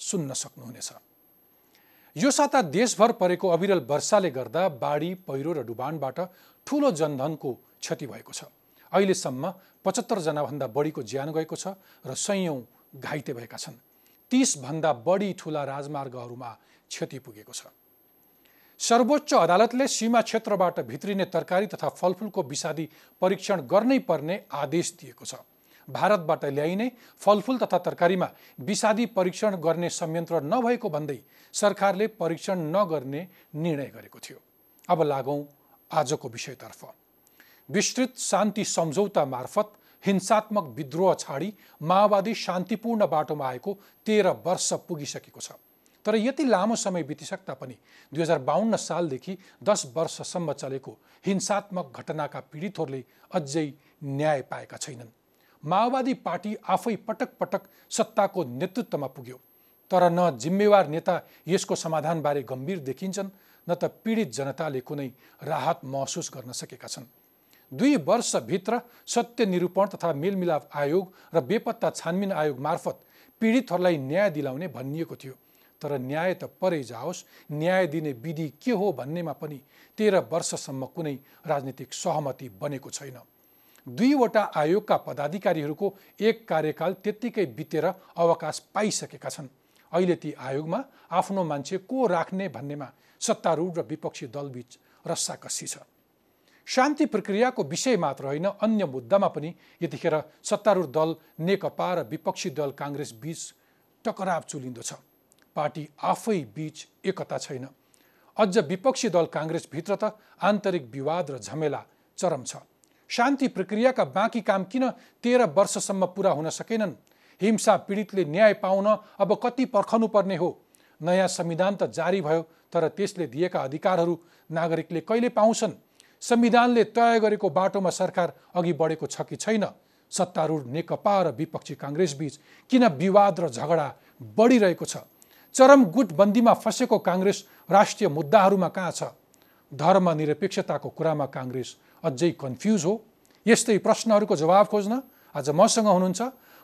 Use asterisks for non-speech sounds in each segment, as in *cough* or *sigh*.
सुन्न सक्नुहुनेछ। यो साता देशभर परेको अविरल वर्षाले गर्दा बाढी पहिरो र डुबानबाट ठुलो जनधनको क्षति भएको छ। अहिलेसम्म पचहत्तरजनाभन्दा बढीको ज्यान गएको छ र सयौँ घाइते भएका छन्। तिसभन्दा बढी ठुला राजमार्गहरूमा क्षति पुगेको छ। सर्वोच्च अदालतले सीमा क्षेत्रबाट भित्रिने तरकारी तथा फलफुलको विषादी परीक्षण गर्नै पर्ने आदेश दिएको छ। भारतबाट ल्याइने फलफुल तथा तरकारीमा विषादी परीक्षण गर्ने संयन्त्र नभएको भन्दै सरकारले परीक्षण नगर्ने निर्णय गरेको थियो। अब लागौँ आजको विषयतर्फ। विस्तृत शान्ति सम्झौता मार्फत हिंसात्मक विद्रोह छाडी माओवादी शान्तिपूर्ण बाटोमा आएको तेह्र वर्ष पुगिसकेको छ। तर यति लामो समय बितिसक्दा पनि दुई हजार बाहन्न सालदेखि दस वर्षसम्म चलेको हिंसात्मक घटनाका पीडितहरूले अझै न्याय पाएका छैनन्। माओवादी पार्टी आफै पटक पटक सत्ताको नेतृत्वमा पुग्यो। तर न जिम्मेवार नेता यसको समाधानबारे गम्भीर देखिन्छन् न त पीडित जनताले कुनै राहत महसुस गर्न सकेका छन्। दुई वर्षभित्र सत्य निरूपण तथा मेलमिलाप आयोग र बेपत्ता छानबिन आयोग मार्फत पीडितहरूलाई न्याय दिलाउने भनिएको थियो। तर न्याय त परै जाओस् न्याय दिने विधि के हो भन्नेमा पनि तेह्र वर्षसम्म कुनै राजनीतिक सहमति बनेको छैन। दुईवटा आयोगका पदाधिकारीहरूको एक कार्यकाल त्यत्तिकै बितेर अवकाश पाइसकेका छन्। अहिले ती आयोगमा आफ्नो मान्छे को राख्ने भन्नेमा सत्तारूढ र विपक्षी दलबीच रस्साकस्सी छ। शान्ति प्रक्रियाको विषय मात्र होइन अन्य मुद्दामा पनि यतिखेर सत्तारूढ दल नेकपा र विपक्षी दल काङ्ग्रेस बीच टकराव चुलिन्दो छ। पार्टी आफै बीच एकता छैन। अझ विपक्षी दल काङ्ग्रेसभित्र त आन्तरिक विवाद र झमेला चरम छ। शान्ति प्रक्रियाका बाँकी काम किन तेह्र वर्षसम्म पुरा हुन सकेनन्? हिंसा पीडितले न्याय पाउन अब कति पर्खनु पर्ने हो? नयाँ संविधान त जारी भयो तर त्यसले दिएका अधिकारहरू नागरिकले कहिले पाउँछन्? संविधानले तय गरेको बाटोमा सरकार अघि बढेको छ कि छैन? सत्तारूढ नेकपा र विपक्षी काङ्ग्रेसबीच किन विवाद र झगडा बढिरहेको छ? चरम गुटबन्दीमा फँसेको काङ्ग्रेस राष्ट्रिय मुद्दाहरूमा कहाँ छ? धर्मनिरपेक्षताको कुरामा काङ्ग्रेस अझै कन्फ्युज हो। यस्तै प्रश्नहरूको जवाब खोज्न आज मसँग हुनुहुन्छ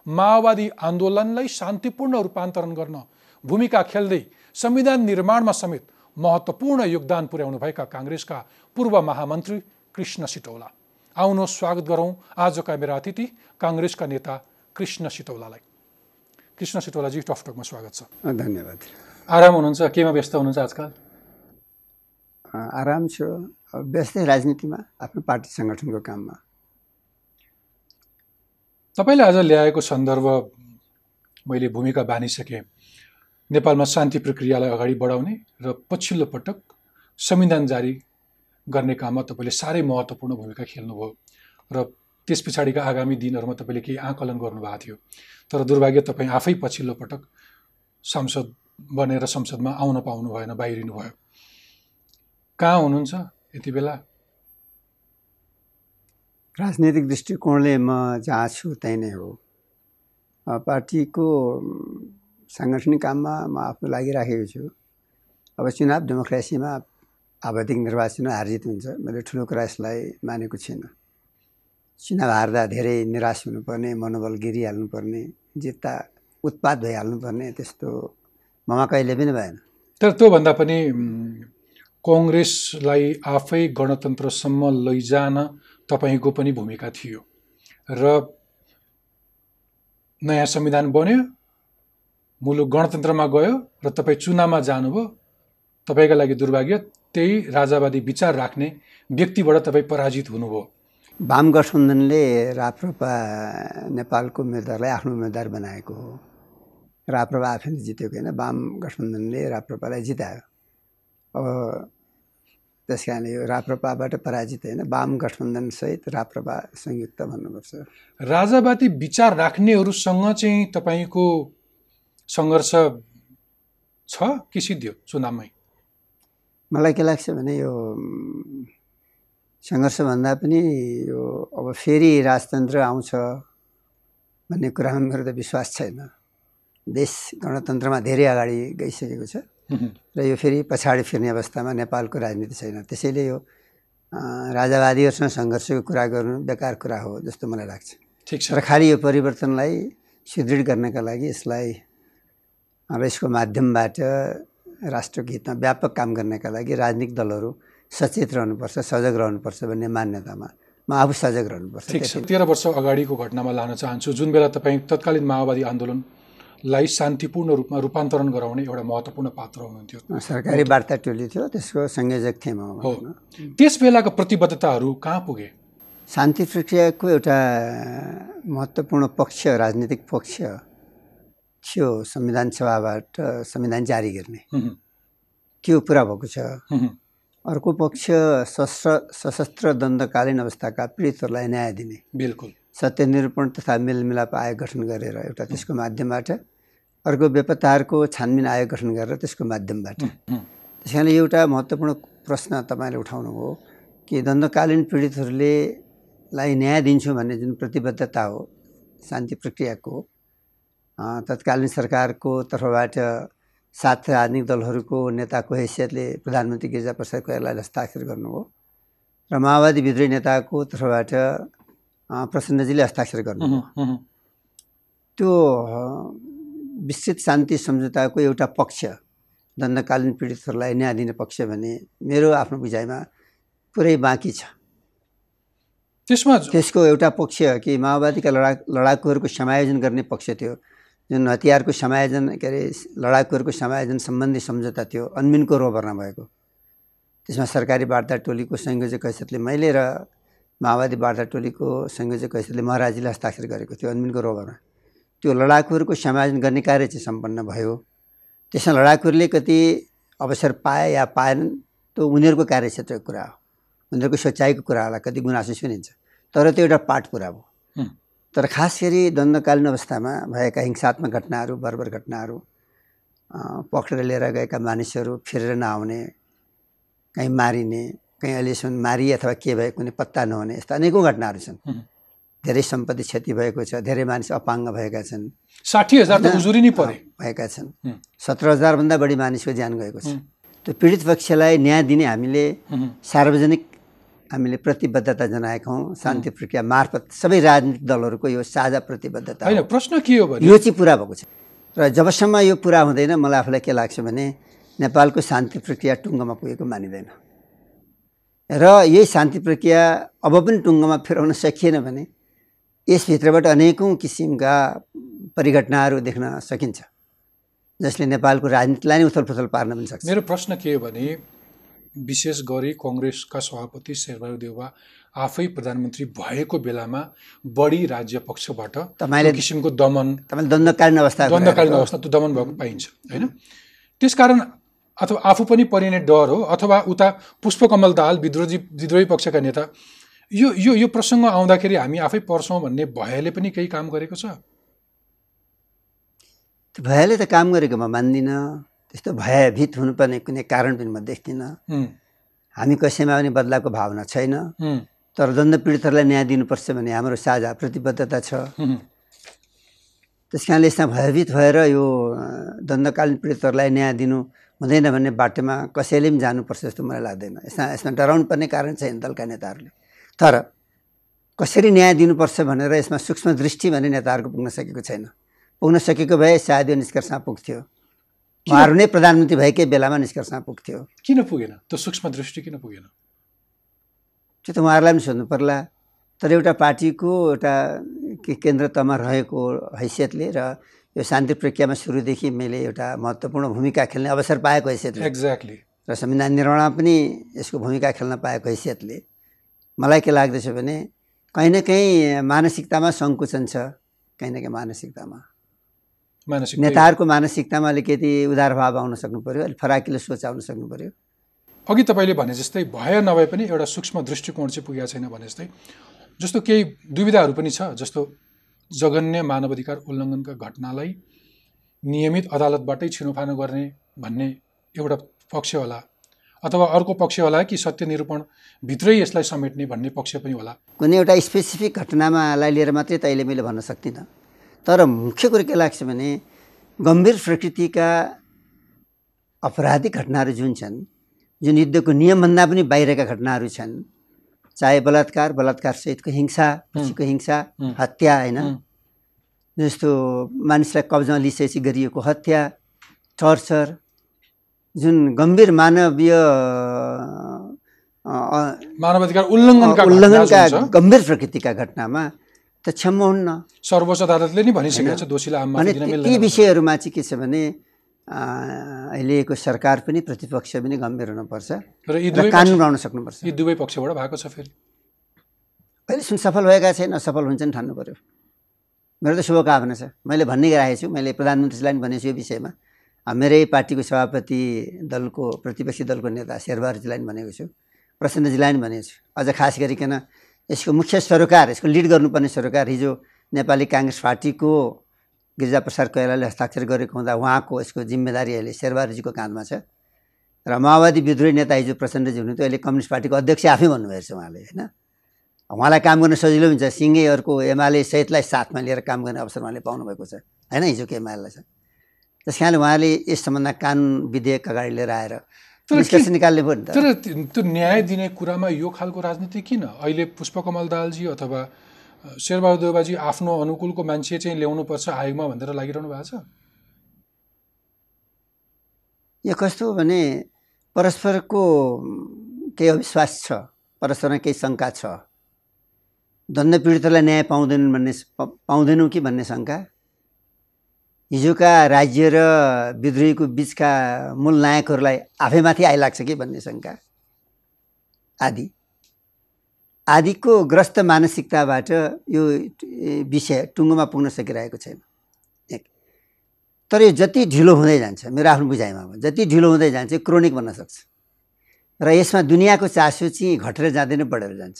माओवादी आन्दोलनलाई शान्तिपूर्ण रूपान्तरण गर्न भूमिका खेल्दै संविधान निर्माणमा समेत महत्त्वपूर्ण योगदान पुर्याउनुभएका काङ्ग्रेसका पूर्व महामन्त्री कृष्ण सिटौला। आउनु स्वागत गरौँ आजका मेरा अतिथि काङ्ग्रेसका नेता कृष्ण सिटौलालाई। कृष्ण सिटौलाजी टकटकमा स्वागत छ। धन्यवाद। आराम हुनुहुन्छ? केमा व्यस्त हुनुहुन्छ आजकल? आराम छु। व्यस्तै राजनीतिमा आफ्नो पार्टी सङ्गठनको काममा। तपाईँले आज ल्याएको सन्दर्भ मैले भूमिका बाँधिसकेँ। नेपालमा शान्ति प्रक्रियालाई अगाडि बढाउने र पछिल्लो पटक संविधान जारी गर्ने काममा तपाईँले साह्रै महत्त्वपूर्ण भूमिका खेल्नुभयो र त्यस पछाडिका आगामी दिनहरूमा तपाईँले केही आकलन गर्नुभएको थियो। तर दुर्भाग्य तपाईँ आफै पछिल्लो पटक सांसद बनेर संसदमा आउन पाउनु भएन बाहिरिनु भयो। कहाँ हुनुहुन्छ? यति बेला? राजनीतिक दृष्टिकोणले म जहाँ छु त्यही नै हो। पार्टीको साङ्गठनिक काममा म आफू लागिराखेको छु। अब चुनाव डेमोक्रेसीमा आवधिक निर्वाचन हारजित हुन्छ। मैले ठुलो कुरा यसलाई मानेको छुइनँ। चुनाव हार्दा धेरै निराश हुनुपर्ने मनोबल गिरिहाल्नुपर्ने जित्ता उत्पाद भइहाल्नुपर्ने त्यस्तो ममा कहिले पनि भएन। तर त्योभन्दा पनि कङ्ग्रेसलाई आफै गणतन्त्रसम्म लैजान तपाईँको पनि भूमिका थियो र नयाँ संविधान बन्यो मुलुक गणतन्त्रमा गयो र तपाईँ चुनावमा जानुभयो तपाईँका लागि दुर्भाग्य त्यही राजावादी विचार राख्ने व्यक्तिबाट तपाईँ पराजित हुनुभयो। वाम गठबन्धनले राप्रपा नेपालको उम्मेदवारलाई आफ्नो उम्मेदवार बनाएको हो। राप्रपा आफैले जितेको होइन वाम गठबन्धनले राप्रपालाई जितायो। अब त्यस कारणले यो राप्रपाबाट पराजित होइन वाम गठबन्धनसहित राप्रपा संयुक्त भन्नुपर्छ। राजावादी विचार राख्नेहरूसँग चाहिँ तपाईँको सङ्घर्ष छ कि सिद्धियो चुनावमै? मलाई के लाग्छ भने यो सङ्घर्षभन्दा पनि यो अब फेरि राजतन्त्र आउँछ भन्ने कुरामा मेरो त विश्वास छैन। देश गणतन्त्रमा धेरै अगाडि गइसकेको छ। र यो फेरि पछाडि फिर्ने अवस्थामा नेपालको राजनीति छैन। त्यसैले यो राजावादीहरूसँग सङ्घर्षको कुरा गर्नु बेकार कुरा हो जस्तो मलाई लाग्छ। ठिक छ। र खालि यो परिवर्तनलाई सुदृढ गर्नका लागि यसलाई र यसको माध्यमबाट राष्ट्रको हितमा व्यापक काम गर्नका लागि राजनीतिक दलहरू सचेत रहनुपर्छ सजग रहनुपर्छ भन्ने मान्यतामा म आफू सजग रहनुपर्छ। ठिक छ। तेह्र वर्ष अगाडिको घटनामा लान चाहन्छु। जुन बेला तपाईँ तत्कालीन माओवादी आन्दोलनलाई शान्तिपूर्ण रूपमा रूपान्तरण गराउने एउटा महत्त्वपूर्ण पात्र हुनुहुन्थ्यो। सरकारी वार्ता टोली थियो त्यसको संयोजक थिएँ म हो। त्यस बेलाको प्रतिबद्धताहरू कहाँ पुगे? शान्ति प्रक्रियाको एउटा महत्त्वपूर्ण पक्ष राजनीतिक पक्ष थियो संविधान सभाबाट संविधान जारी गर्ने। त्यो पुरा भएको छ। अर्को पक्ष सशस्त्र सशस्त्र द्वन्द्वकालीन अवस्थाका पीडितहरूलाई न्याय दिने। बिल्कुल। सत्यनिरूपण तथा मेलमिलाप आयोग गठन गरेर एउटा त्यसको माध्यमबाट अर्को बेपत्ताहरूको छानबिन आयोग गठन गरेर त्यसको माध्यमबाट। त्यस कारणले एउटा महत्त्वपूर्ण प्रश्न तपाईँले उठाउनु हो कि द्वन्द्वकालीन पीडितहरूले लाई न्याय दिन्छु भन्ने जुन प्रतिबद्धता हो शान्ति प्रक्रियाको तत्कालीन सरकारको तर्फबाट सात राजनीतिक दलहरूको नेताको हैसियतले प्रधानमन्त्री गिरिजाप्रसाद कोइरालाले हस्ताक्षर गर्नुभयो र माओवादी विद्रोही नेताको तर्फबाट प्रसन्नजीले हस्ताक्षर गर्नुभयो। उहुँ, त्यो विस्तृत शान्ति सम्झौताको एउटा पक्ष दण्डकालीन पीडितहरूलाई न्याय दिने पक्ष भने मेरो आफ्नो बुझाइमा पुरै बाँकी छ। त्यसमा त्यसको एउटा पक्ष कि माओवादीका लडा लडाकुहरूको समायोजन गर्ने पक्ष थियो जुन हतियारको समायोजन के अरे लडाकुहरूको समायोजन सम्बन्धी सम्झौता थियो अन्मिनको रोबरमा भएको। त्यसमा सरकारी वार्ता टोलीको संयोजक हैसियतले मैले र माओवादी वार्ता टोलीको संयोजक हैसियतले महाराजीले हस्ताक्षर गरेको थियो अन्मिनको रोबरमा त्यो लडाकुहरूको समायोजन गर्ने कार्य चाहिँ सम्पन्न भयो। त्यसमा लडाकुहरूले कति अवसर पाए या पाएनन् त्यो उनीहरूको कार्यक्षेत्रको कुरा हो। उनीहरूको सोचाइको कुराहरूलाई कति गुनासो सुनिन्छ। तर त्यो एउटा पाठ पुरा भयो हुँ, तर खास गरी द्वन्द्वकालीन अवस्थामा भएका हिंसात्मक घटनाहरू बर्बर घटनाहरू पक्रेर लिएर गएका मानिसहरू फिरेर नआउने कहीँ मारिने कहीँ अहिलेसम्म मारिए अथवा के भयो कुनै पत्ता नहुने यस्ता अनेकौँ घटनाहरू छन्। धेरै सम्पत्ति क्षति भएको छ धेरै मानिस अपाङ्ग भएका छन्। साठी हजार भएका छन्। सत्र हजारभन्दा बढी मानिसको ज्यान गएको छ। त्यो पीडित पक्षलाई न्याय दिने हामीले सार्वजनिक हामीले प्रतिबद्धता जनाएका हौँ शान्ति प्रक्रिया मार्फत सबै राजनीतिक दलहरूको यो साझा प्रतिबद्धता। होइन प्रश्न के हो भने यो चाहिँ पुरा भएको छ। र जबसम्म यो पुरा हुँदैन मलाई आफूलाई के लाग्छ भने नेपालको शान्ति प्रक्रिया टुङ्गोमा पुगेको मानिँदैन। र यही शान्ति प्रक्रिया अब पनि टुङ्गोमा फेराउन सकिएन भने यसभित्रबाट अनेकौँ किसिमका परिघटनाहरू देख्न सकिन्छ जसले नेपालको राजनीतिलाई नै उथलपुथल पार्न पनि सक्छ। मेरो प्रश्न के हो भने विशेष गरी कङ्ग्रेसका सभापति शेरबहादुर देउवा आफै प्रधानमन्त्री भएको बेलामा बढी राज्य पक्षबाट तपाईँले- किसिमको दमन तपाईँले द्वन्द्वकालीन अवस्था द्वन्द्वकालीन अवस्था त्यो दमन भएको पाइन्छ होइन? त्यसकारण अथवा आफू पनि परिने डर हो अथवा उता पुष्पकमल दाहाल विद्रोही विद्रोही पक्षका नेता। यो यो यो प्रसङ्ग आउँदाखेरि हामी आफै पर्छौँ भन्ने भयले पनि केही काम गरेको छ? भयले त काम गरेको म मान्दिनँ। त्यस्तो भयभीत हुनुपर्ने कुनै कारण पनि म देख्दिनँ हामी कसैमा पनि बदलाको भावना छैन। तर द्वन्द्व पीडितहरूलाई न्याय दिनुपर्छ भन्ने हाम्रो साझा प्रतिबद्धता छ। त्यस कारणले यसमा भयभीत भएर यो द्वन्द्वकालीन पीडितहरूलाई न्याय दिनु हुँदैन भन्ने बाटोमा कसैले पनि जानुपर्छ जस्तो मलाई लाग्दैन। यसमा यसमा डराउनु पर्ने कारण छैन दलका नेताहरूले। तर कसरी न्याय दिनुपर्छ भनेर यसमा सूक्ष्म दृष्टि भन्ने नेताहरूको पुग्न सकेको छैन। पुग्न सकेको भए सायद यो निष्कर्षमा पुग्थ्यो। उहाँहरू नै प्रधानमन्त्री भएकै बेलामा निष्कर्षमा पुग्थ्यो। किन पुगेन? त्यो सूक्ष्म दृष्टि किन पुगेन? त्यो त उहाँहरूलाई पनि सोध्नु पर्ला। तर एउटा पार्टीको एउटा के केन्द्र तहमा रहेको हैसियतले र यो शान्ति प्रक्रियामा सुरुदेखि मैले एउटा महत्त्वपूर्ण भूमिका खेल्ने अवसर पाएको हैसियतले। एक्ज्याक्टली र संविधान निर्माणमा पनि यसको भूमिका खेल्न पाएको हैसियतले। मलाई के लाग्दछ भने कहीँ न कहीँ मानसिकतामा सङ्कुचन छ कहीँ न कहीँ मानसिकतामा। मानसिक नेताहरूको मानसिकतामा अलिकति उदारभाव आउन सक्नु पऱ्यो अलिक फराकिलो सोच आउन सक्नु पऱ्यो अघि तपाईँले भने जस्तै भए नभए पनि एउटा सूक्ष्म दृष्टिकोण चाहिँ पुगेको छैन भने जस्तै जस्तो केही दुविधाहरू पनि छ जस्तो जघन्य मानवाधिकार उल्लङ्घनका घटनालाई नियमित अदालतबाटै छिनोफानो गर्ने भन्ने एउटा पक्ष होला अथवा अर्को पक्ष होला कि सत्य निरूपण भित्रै यसलाई समेट्ने भन्ने पक्ष पनि होला। कुनै एउटा स्पेसिफिक घटनामालाई लिएर मात्रै त अहिले मैले भन्न सक्दिनँ। तर मुख्य कुरो के लाग्छ भने गम्भीर प्रकृतिका अपराधिक घटनाहरू जुन छन् जुन युद्धको नियमभन्दा पनि बाहिरका घटनाहरू छन् चाहे बलात्कार बलात्कारसहितको हिंसा पछिको हिंसा। हत्या होइन। जस्तो मानिसलाई कब्जामा लिइसकेपछि गरिएको हत्या टर्चर जुन गम्भीर मानवीय मानवाधिकार उल्लङ्घनका उल्लङ्घनका गम्भीर प्रकृतिका घटनामा त क्षम हुन्न। सर्वोच्च अदालतले नि भनिसकेको छ दोषीलाई ती- विषयहरूमा चाहिँ के छ भने अहिलेको सरकार पनि प्रतिपक्ष पनि गम्भीर हुनुपर्छ र कानुन बनाउन सक्नुपर्छ। यी दुवै पक्षबाट भएको छ फेरि? अहिलेसम्म सफल भएका छैन असफल हुन्छन् ठान्नु पऱ्यो मेरो त शुभकामना छ। मैले भन्ने राखेको छु मैले प्रधानमन्त्रीलाई पनि भनेको छु यो विषयमा। मेरै पार्टीको सभापति दलको प्रतिपक्षी दलको नेता शेरबहादुरजीलाई पनि भनेको छु प्रसन्नजीलाई पनि भनेको छु। अझ खास गरिकन यसको मुख्य सरोकार यसको लिड गर्नुपर्ने सरोकार हिजो नेपाली काङ्ग्रेस पार्टीको गिरिजाप्रसाद कोइरालाले हस्ताक्षर गरेको हुँदा उहाँको यसको जिम्मेदारी अहिले शेरबहादुरजीको काँधमा छ। र माओवादी विद्रोही नेता हिजो प्रचण्डजी हुनुहुन्थ्यो अहिले कम्युनिस्ट पार्टीको अध्यक्ष आफै भन्नुभएको छ उहाँले होइन? उहाँलाई काम गर्न सजिलो हुन्छ सिङ्गेहरूको एमाले सहितलाई साथमा लिएर काम गर्ने अवसर उहाँले पाउनुभएको छ होइन? हिजोको एमालेलाई छ। त्यस कारणले उहाँले यस सम्बन्धमा कानुन विधेयक अगाडि लिएर आएर निकाल्ने भयो नि त। तर त्यो न्याय दिने कुरामा यो खालको राजनीति किन? अहिले पुष्पकमल दाहालजी अथवा शेरबहादुर देवाजी आफ्नो अनुकूलको मान्छे चाहिँ ल्याउनुपर्छ आयोगमा भनेर लागिरहनु भएको छ? यो कस्तो भने परस्परको केही अविश्वास छ परस्परमा केही शङ्का छ? द्वन्द्व पीडितलाई न्याय पाउँदैनन् भन्ने पाउँदैनौँ कि भन्ने शङ्का? हिजोका राज्य र विद्रोहीको बिचका मूल नायकहरूलाई आफैमाथि आइलाग्छ कि भन्ने शङ्का? आदि। आदिको ग्रस्त मानसिकताबाट यो विषय टुङ्गोमा पुग्न सकिरहेको छैन। एक। तर यो जति ढिलो हुँदै जान्छ मेरो आफ्नो बुझाइमा जति ढिलो हुँदै जान्छ क्रोनिक बन्न सक्छ। र यसमा दुनियाँको चासो चाहिँ घटेर जाँदैन बढेर जान्छ।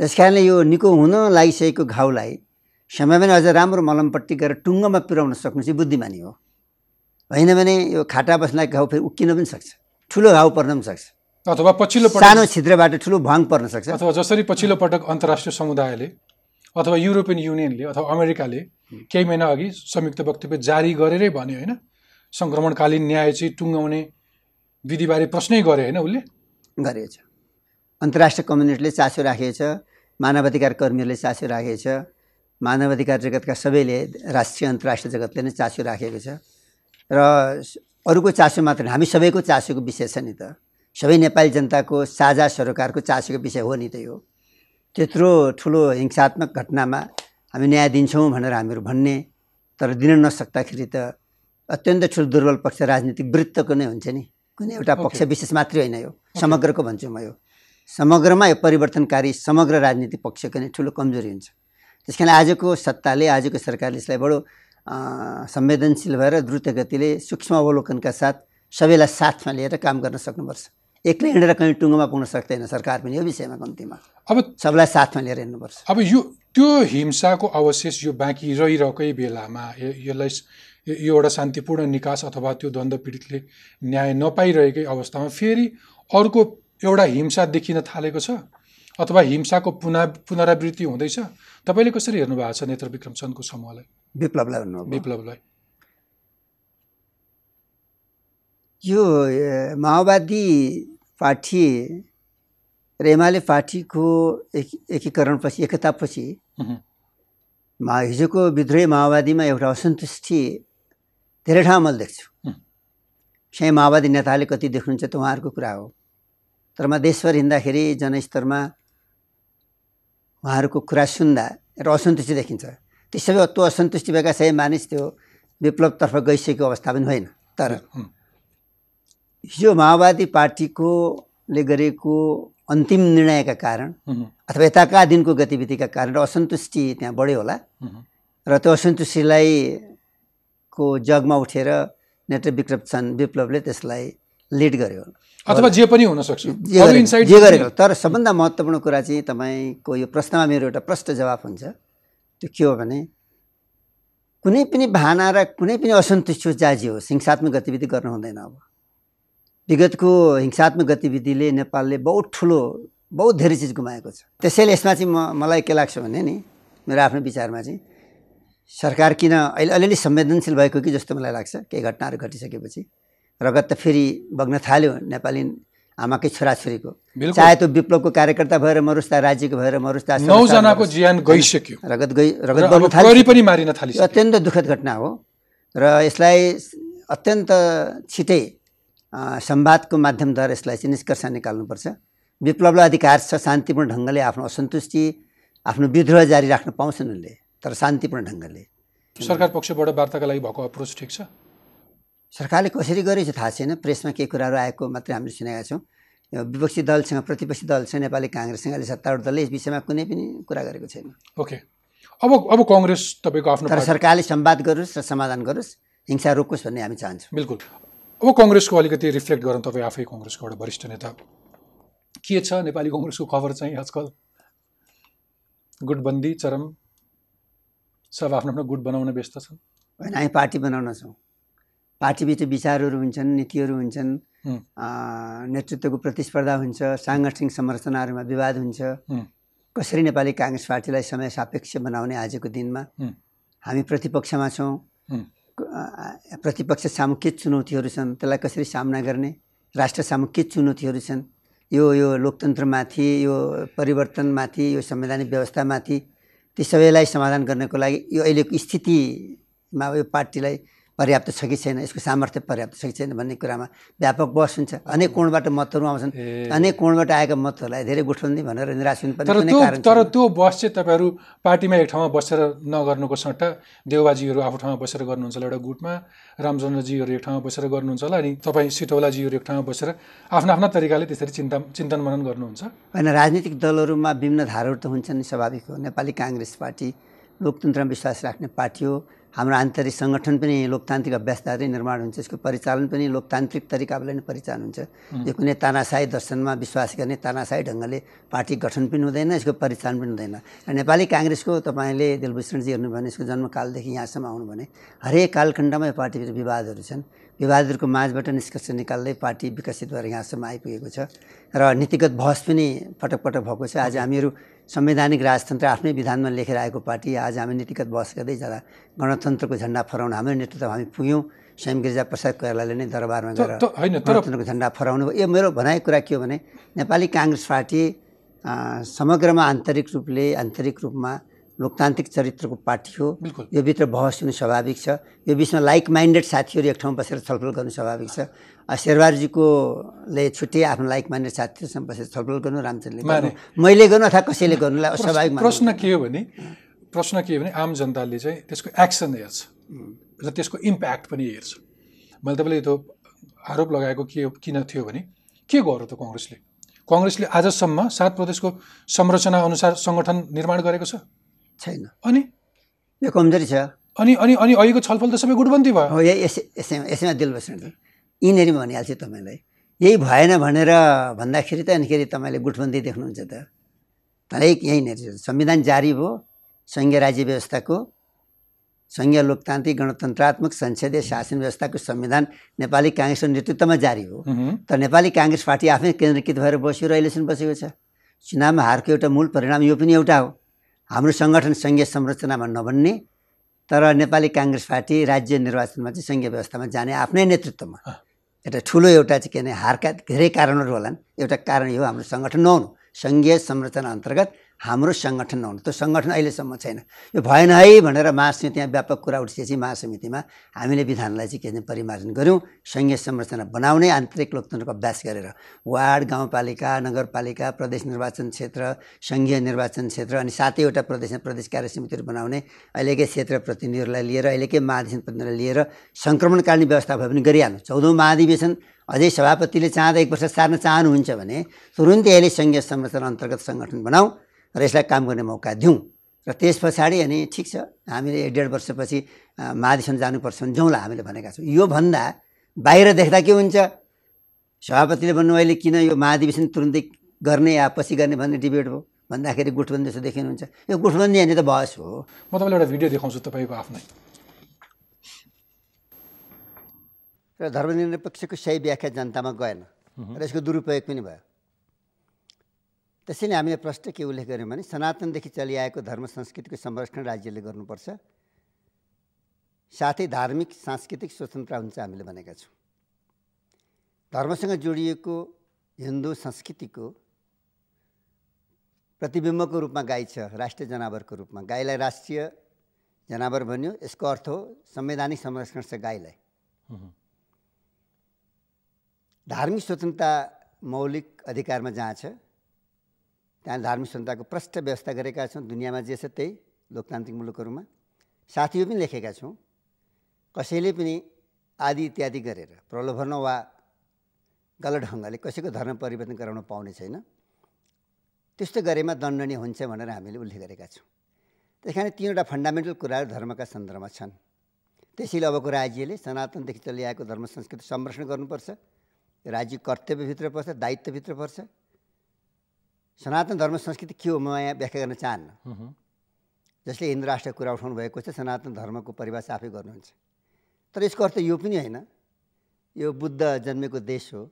त्यस कारणले यो निको हुन लागिसकेको घाउलाई समयमा नै अझ राम्रो मलमपट्टि गरेर टुङ्गोमा पुर्याउन सक्नु चाहिँ बुद्धिमानी हो। होइन भने यो खाटा बस्नलाई घाउ फेरि उक्किन पनि सक्छ। ठुलो घाउ पर्न पनि सक्छ। अथवा पछिल्लो सानो पटक छिद्रबाट ठुलो भङ पर्न सक्छ। अथवा जसरी पछिल्लो पटक अन्तर्राष्ट्रिय समुदायले अथवा युरोपियन युनियनले अथवा अमेरिकाले केही महिना अघि संयुक्त वक्तव्य जारी गरेरै भन्यो होइन। सङ्क्रमणकालीन न्याय चाहिँ टुङ्गाउने विधिबारे प्रश्नै गरे होइन उसले। गरेको छ अन्तर्राष्ट्रिय कम्युनिटीले चासो राखेको छ मानवाधिकार कर्मीहरूले चासो राखेको छ मानवाधिकार जगतका सबैले राष्ट्रिय अन्तर्राष्ट्रिय जगतले नै चासो राखेको छ। र अरूको चासो मात्र हामी सबैको चासोको विषय छ नि त। सबै नेपाली जनताको साझा सरोकारको चासोको विषय हो नि त यो। त्यत्रो ठुलो हिंसात्मक घटनामा हामी न्याय दिन्छौँ भनेर हामीहरू भन्ने तर दिन नसक्दाखेरि त अत्यन्त ठुलो दुर्बल पक्ष राजनीतिक वृत्तको नै हुन्छ नि। कुनै एउटा पक्ष विशेष मात्रै होइन यो। समग्रको भन्छु म यो। समग्रमा यो परिवर्तनकारी समग्र राजनीतिक पक्षको नै ठुलो कमजोरी हुन्छ। त्यस कारण आजको सत्ताले आजको सरकारले यसलाई बडो संवेदनशील भएर द्रुत गतिले सूक्ष्म अवलोकनका साथ सबैलाई साथमा लिएर काम गर्न सक्नुपर्छ। एक्लै हिँडेर कहीँ टुङ्गोमा पुग्न सक्दैन सरकार पनि यो विषयमा कम्तीमा। अब सबलाई साथमा लिएर हिँड्नुपर्छ। अब यो त्यो हिंसाको अवशेष यो बाँकी रहिरहेकै बेलामा यसलाई यो एउटा शान्तिपूर्ण निकास अथवा त्यो द्वन्द्व पीडितले न्याय नपाइरहेकै अवस्थामा फेरि अर्को एउटा हिंसा देखिन थालेको छ? अथवा हिंसाको पुना पुनरावृत्ति हुँदैछ? तपाईँले कसरी हेर्नु भएको छ नेत्र विक्रम चन्दको समूहलाई? विप्लवलाई विप्लवलाई। यो माओवादी पार्टी र एमाले पार्टीको एक एकीकरणपछि एकतापछि मा हिजोको विद्रोही माओवादीमा एउटा असन्तुष्टि धेरै ठाउँ मैले देख्छु। चाहिँ माओवादी नेताले कति देख्नुहुन्छ त उहाँहरूको कुरा हो। तर म देशभर हिँड्दाखेरि जनस्तरमा उहाँहरूको कुरा सुन्दा एउटा असन्तुष्टि देखिन्छ। ती सबै त्यो असन्तुष्टि भएका सबै मानिस त्यो विप्लवतर्फ गइसकेको अवस्था पनि होइन। तर हिजो माओवादी पार्टीकोले गरेको अन्तिम निर्णयका कारण अथवा यताका दिनको गतिविधिका कारण र असन्तुष्टि त्यहाँ बढ्यो होला। र त्यो असन्तुष्टिलाई को जगमा उठेर नेत्र विक्रम चन्द विप्लवले त्यसलाई लिड गर्यो। अथवा जे पनि हुनसक्छ। जे गरेको- तर सबभन्दा महत्त्वपूर्ण कुरा चाहिँ तपाईँको यो प्रश्नमा मेरो एउटा प्रश्न जवाफ हुन्छ। त्यो के हो भने कुनै पनि भावना र कुनै पनि असन्तुष्टि होस् जाजी होस् हिंसात्मक गतिविधि गर्नु हुँदैन अब। विगतको हिंसात्मक गतिविधिले नेपालले बहुत ठुलो बहुत धेरै चिज गुमाएको छ। त्यसैले यसमा चाहिँ म मलाई के लाग्छ भने नि मेरो आफ्नो विचारमा चाहिँ सरकार किन अहिले अलिअलि संवेदनशील भएको कि जस्तो मलाई लाग्छ केही घटनाहरू घटिसकेपछि रगत त फेरि बग्न थाल्यो नेपाली आमाकै छोराछोरीको चाहे त्यो विप्लवको कार्यकर्ता भएर मरोस् या राज्यको भएर मरोस् या नौजनाको ज्यान गइसक्यो। रगत गइ र रगत बग्न थाल्यो पनि मारिन अत्यन्त दुःखद घटना हो र यसलाई अत्यन्त छिटै संवादको माध्यमद्वारा यसलाई चाहिँ निष्कर्ष निकाल्नुपर्छ। विप्लवलाई अधिकार छ शान्तिपूर्ण ढङ्गले आफ्नो असन्तुष्टि आफ्नो विद्रोह जारी राख्न पाउँछन् उनले तर शान्तिपूर्ण ढङ्गले। सरकार पक्षबाट वार्ताका लागि भएको अप्रोच ठिक छ? सरकारले कसरी गरेको थाहा छैन। प्रेसमा केही कुराहरू आएको मात्रै हामीले सुनेका छौँ। विपक्षी दलसँग प्रतिपक्षी दलसँग नेपाली काङ्ग्रेससँग अहिले सत्तारूढ दलले यस विषयमा कुनै पनि कुरा गरेको छैन। ओके। अब अब कङ्ग्रेस तपाईँको आफ्नो तर सरकारले संवाद गरोस् र समाधान गरोस् हिंसा रोकोस् भन्ने हामी चाहन्छौँ। बिल्कुल। अब कङ्ग्रेसको अलिकति रिफ्लेक्ट गरौँ तपाईँ आफै कङ्ग्रेसको एउटा वरिष्ठ नेता। के छ नेपाली कङ्ग्रेसको खबर चाहिँ आजकल? गुटबन्दी चरम। सब आफ्नो आफ्नो गुट बनाउन व्यस्त छन्। होइन हामी पार्टी बनाउन छौँ। पार्टीभित्र विचारहरू हुन्छन् नीतिहरू हुन्छन् नेतृत्वको प्रतिस्पर्धा हुन्छ साङ्गठनिक संरचनाहरूमा विवाद हुन्छ। कसरी नेपाली काङ्ग्रेस पार्टीलाई समय सापेक्ष बनाउने आजको दिनमा। हामी प्रतिपक्षमा छौँ। प्रतिपक्ष सामु के चुनौतीहरू छन्। त्यसलाई कसरी सामना गर्ने? राष्ट्र सामु के चुनौतीहरू छन्। यो यो लोकतन्त्रमाथि यो परिवर्तनमाथि यो संवैधानिक व्यवस्थामाथि ती सबैलाई समाधान गर्नको लागि यो अहिलेको स्थितिमा यो पार्टीलाई पर्याप्त छ कि छैन यसको सामर्थ्य पर्याप्त छ कि छैन भन्ने कुरामा व्यापक बहस हुन्छ। अनेक कोणबाट मतहरू आउँछन् अनेक कोणबाट आएका मतहरूलाई धेरै गुठबन्दी भनेर निराश हुनुपर्ने तर त्यो बस चाहिँ तपाईँहरू पार्टीमा एक ठाउँमा बसेर नगर्नुको सट्टा देवबाजीहरू आफ्नो ठाउँमा बसेर गर्नुहुन्छ होला एउटा गुटमा रामचन्द्रजीहरू एक ठाउँमा बसेर गर्नुहुन्छ होला अनि तपाईँ सिटौलाजीहरू एक ठाउँमा बसेर आफ्ना आफ्ना तरिकाले त्यसरी चिन्ता चिन्तन मनन गर्नुहुन्छ? होइन राजनीतिक दलहरूमा विभिन्न धाराहरू त हुन्छन् नि स्वाभाविक हो। नेपाली काङ्ग्रेस पार्टी लोकतन्त्रमा विश्वास राख्ने पार्टी हो। हाम्रो आन्तरिक सङ्गठन पनि लोकतान्त्रिक अभ्यासद्वारै निर्माण हुन्छ। यसको परिचालन पनि लोकतान्त्रिक तरिकाबाट नै परिचालन हुन्छ। यो कुनै तानासाई दर्शनमा विश्वास गर्ने तानासाई ढङ्गले पार्टी गठन पनि हुँदैन यसको परिचालन पनि हुँदैन। र नेपाली काङ्ग्रेसको तपाईँले दिलभूषणजी हेर्नु भने यसको जन्मकालदेखि यहाँसम्म आउनु भने हरेक कालखण्डमा यो पार्टीभित्र विवादहरू छन्। विवादहरूको माझबाट निष्कर्ष निकाल्दै पार्टी विकसित भएर यहाँसम्म आइपुगेको छ। र नीतिगत बहस पनि पटक पटक भएको छ। आज हामीहरू संवैधानिक राजतन्त्र आफ्नै विधानमा लेखेर आएको पार्टी आज हामी नीतिगत बहस गर्दै जाँदा गणतन्त्रको झन्डा फहराउन हाम्रो नेतृत्वमा हामी पुग्यौँ स्वयं गिरिजा प्रसाद कोइरालाले नै दरबारमा गएर गणतन्त्रको झन्डा फहराउनु भयो। यो मेरो भनाइ कुरा के हो भने नेपाली काङ्ग्रेस पार्टी समग्रमा आन्तरिक रूपले आन्तरिक रूपमा लोकतान्त्रिक चरित्रको पार्टी हो यो भित्र बहस हुनु स्वाभाविक छ। यो बिचमा लाइक माइन्डेड साथीहरू एक ठाउँ बसेर छलफल गर्नु स्वाभाविक छ। शेरबारजीकोले छुट्टै आफ्नो लाइक माइन्डेड साथीहरूसँग बसेर छलफल गर्नु रामचन्द्रले। गर्नु। मैले गर्नु अथवा कसैले गर्नुलाई अस्वाभाविक प्रश्न के हो भने प्रश्न के हो भने आम जनताले चाहिँ त्यसको एक्सन हेर्छ र त्यसको इम्प्याक्ट पनि हेर्छ। मैले तपाईँले त्यो आरोप लगाएको के किन थियो भने के गर्यो त कङ्ग्रेसले? कङ्ग्रेसले आजसम्म सात प्रदेशको संरचना अनुसार सङ्गठन निर्माण गरेको छ। छैन। अनि? यो कमजोरी छ। अनि अनि अनि अहिलेको छलफल त सबै गुटबन्दी भयो। हो यही यसै यसैमा यसैमा दिल बस्नु यिनीहरू भनिहाल्छु तपाईँलाई। यही भएन भनेर भन्दाखेरि त अनिखेरि तपाईँले गुटबन्दी देख्नुहुन्छ त। हरेक यहीँनिर। संविधान जारी भयो सङ्घीय राज्य व्यवस्थाको सङ्घीय लोकतान्त्रिक गणतन्त्रात्मक संसदीय शासन व्यवस्थाको संविधान नेपाली काङ्ग्रेसको नेतृत्वमा जारी हो। तर नेपाली काङ्ग्रेस पार्टी आफै केन्द्रीकृत भएर बस्यो र अहिलेसम्म बसेको छ। चुनावमा हारको एउटा मूल परिणाम यो पनि एउटा हो। हाम्रो सङ्गठन सङ्घीय संरचनामा नबन्ने तर नेपाली काङ्ग्रेस पार्टी राज्य निर्वाचनमा चाहिँ सङ्घीय व्यवस्थामा जाने आफ्नै नेतृत्वमा। एउटा ठुलो एउटा चाहिँ के भने हारका धेरै कारणहरू होलान् एउटा कारण यो हाम्रो सङ्गठन नहुनु सङ्घीय संरचना अन्तर्गत हाम्रो सङ्गठन नहुनु। त्यो सङ्गठन अहिलेसम्म छैन। यो भएन है भनेर महासमितिमा व्यापक कुरा उठिसकेपछि महासमितिमा हामीले विधानलाई चाहिँ के परिमार्जन गऱ्यौँ सङ्घीय संरचना बनाउने आन्तरिक लोकतन्त्रको अभ्यास गरेर। वार्ड गाउँपालिका नगरपालिका प्रदेश निर्वाचन क्षेत्र सङ्घीय निर्वाचन क्षेत्र अनि सातैवटा प्रदेशमा प्रदेश कार्य समितिहरू बनाउने अहिलेकै क्षेत्र प्रतिनिधिहरूलाई लिएर अहिलेकै महाधिवेशन प्रतिनिधिलाई लिएर सङ्क्रमणकालीन व्यवस्था भए पनि गरिहाल्नु। चौधौँ महाधिवेशन अझै सभापतिले चाहँदा एक वर्ष सार्न चाहनुहुन्छ भने तुरुन्तै अहिले सङ्घीय संरचना अन्तर्गत सङ्गठन बनाऊ। र यसलाई काम गर्ने मौका दिउँ। र त्यस पछाडि अनि ठिक छ हामीले एक डेढ वर्षपछि महाधिवेशन जानुपर्छ भने जाउँला हामीले भनेका छौँ। योभन्दा बाहिर देख्दा के हुन्छ? सभापतिले भन्नु अहिले किन यो महाधिवेशन तुरुन्तै गर्ने या पछि गर्ने भन्ने डिबेट हो भन्दाखेरि गुटबन्दी जस्तो देखिनुहुन्छ यो गुटबन्दी होइन त बहस हो। म तपाईँलाई एउटा भिडियो देखाउँछु तपाईँको आफ्नै। र धर्मनिरपेक्षको सही व्याख्या जनतामा गएन। र यसको दुरुपयोग पनि भयो। त्यसैले हामीले प्रश्न के उल्लेख गऱ्यौँ भने सनातनदेखि चलिआएको धर्म संस्कृतिको संरक्षण राज्यले गर्नुपर्छ। साथै धार्मिक सांस्कृतिक स्वतन्त्रता हुन्छ हामीले भनेका छौँ। धर्मसँग जोडिएको हिन्दू संस्कृतिको प्रतिबिम्बको रूपमा गाई छ राष्ट्रिय जनावरको रूपमा। गाईलाई राष्ट्रिय जनावर भन्यो यसको अर्थ हो संवैधानिक संरक्षण छ गाईलाई। धार्मिक स्वतन्त्रता मौलिक अधिकारमा जहाँ छ त्यहाँ धार्मिक स्वतन्त्रताको प्रष्ट व्यवस्था गरेका छौँ दुनियाँमा जे छ त्यही लोकतान्त्रिक मुलुकहरूमा। साथ यो पनि लेखेका छौँ। कसैले पनि आदि इत्यादि गरेर प्रलोभन वा गलत ढङ्गले कसैको धर्म परिवर्तन गराउन पाउने छैन। त्यस्तो गरेमा दण्डनीय हुन्छ भनेर हामीले उल्लेख गरेका छौँ। त्यस कारण तिनवटा फन्डामेन्टल कुराहरू धर्मका सन्दर्भमा छन्। त्यसैले अबको राज्यले सनातनदेखि चलिआएको धर्म संस्कृति संरक्षण गर्नुपर्छ। राज्य कर्तव्यभित्र पर्छ दायित्वभित्र पर्छ। सनातन धर्म संस्कृति के हो म यहाँ व्याख्या गर्न चाहन्न। जसले हिन्दू राष्ट्रको कुरा उठाउनु भएको छ सनातन धर्मको परिभाषा आफै गर्नुहुन्छ। तर यसको अर्थ यो पनि होइन। यो बुद्ध जन्मेको देश हो।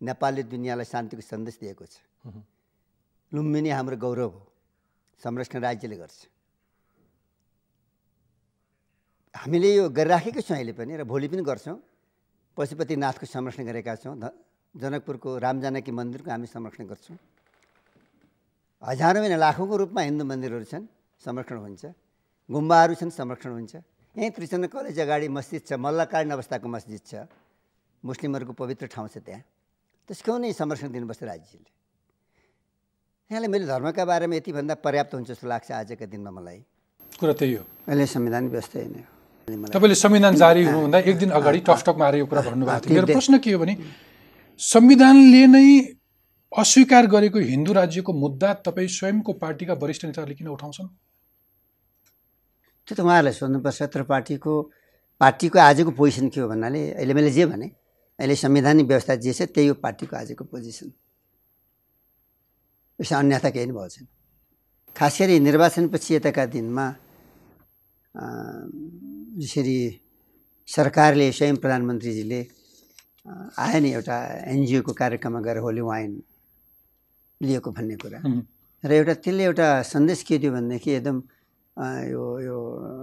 नेपालले दुनियाँलाई शान्तिको सन्देश दिएको छ। लुम्बिनी हाम्रो गौरव हो। संरक्षण राज्यले गर्छ। हामीले यो गरिराखेकै छौँ अहिले पनि र भोलि पनि गर्छौँ। पशुपतिनाथको संरक्षण गरेका छौँ। जनकपुरको रामजानकी मन्दिरको हामी संरक्षण गर्छौँ। हजारौँ होइन लाखौँको रूपमा हिन्दू मन्दिरहरू छन् संरक्षण हुन्छ। गुम्बाहरू छन् संरक्षण हुन्छ। यहीँ त्रिचन्द्र कलेज अगाडि मस्जिद छ मल्लकालीन अवस्थाको मस्जिद छ। मुस्लिमहरूको पवित्र ठाउँ छ त्यहाँ। त्यसको नै संरक्षण दिनुपर्छ राज्यले। यहाँलाई मैले धर्मका बारेमा यति भन्दा पर्याप्त हुन्छ जस्तो लाग्छ आजका दिनमा मलाई। कुरा त्यही हो। अहिले संविधान व्यवस्था नै हो तपाईँले संविधान जारी हुनुभन्दा एक दिन अगाडि *laughs* टकटकमा आएर यो कुरा भन्नुभएको थियो। मेरो प्रश्न के हो भने संविधानले नै अस्वीकार गरेको हिन्दू राज्यको मुद्दा तपाईँ स्वयंको पार्टीका वरिष्ठ नेताहरूले किन उठाउँछन्? त्यो त उहाँहरूलाई सोध्नुपर्छ तर पार्टीको पार्टीको आजको पोजिसन के हो भन्नाले अहिले मैले जे भने अहिले संवैधानिक व्यवस्था जे छ त्यही हो पार्टीको आजको पोजिसन। यसमा अन्यथा केही पनि भएको छैन खास गरी निर्वाचनपछि यताका दिनमा अ, यसरी सरकारले स्वयं प्रधानमन्त्रीजीले आयो नि एउटा एनजिओको कार्यक्रममा गएर होली वाइन लिएको भन्ने कुरा। र एउटा त्यसले एउटा सन्देश के दियो भनेदेखि एकदम यो यो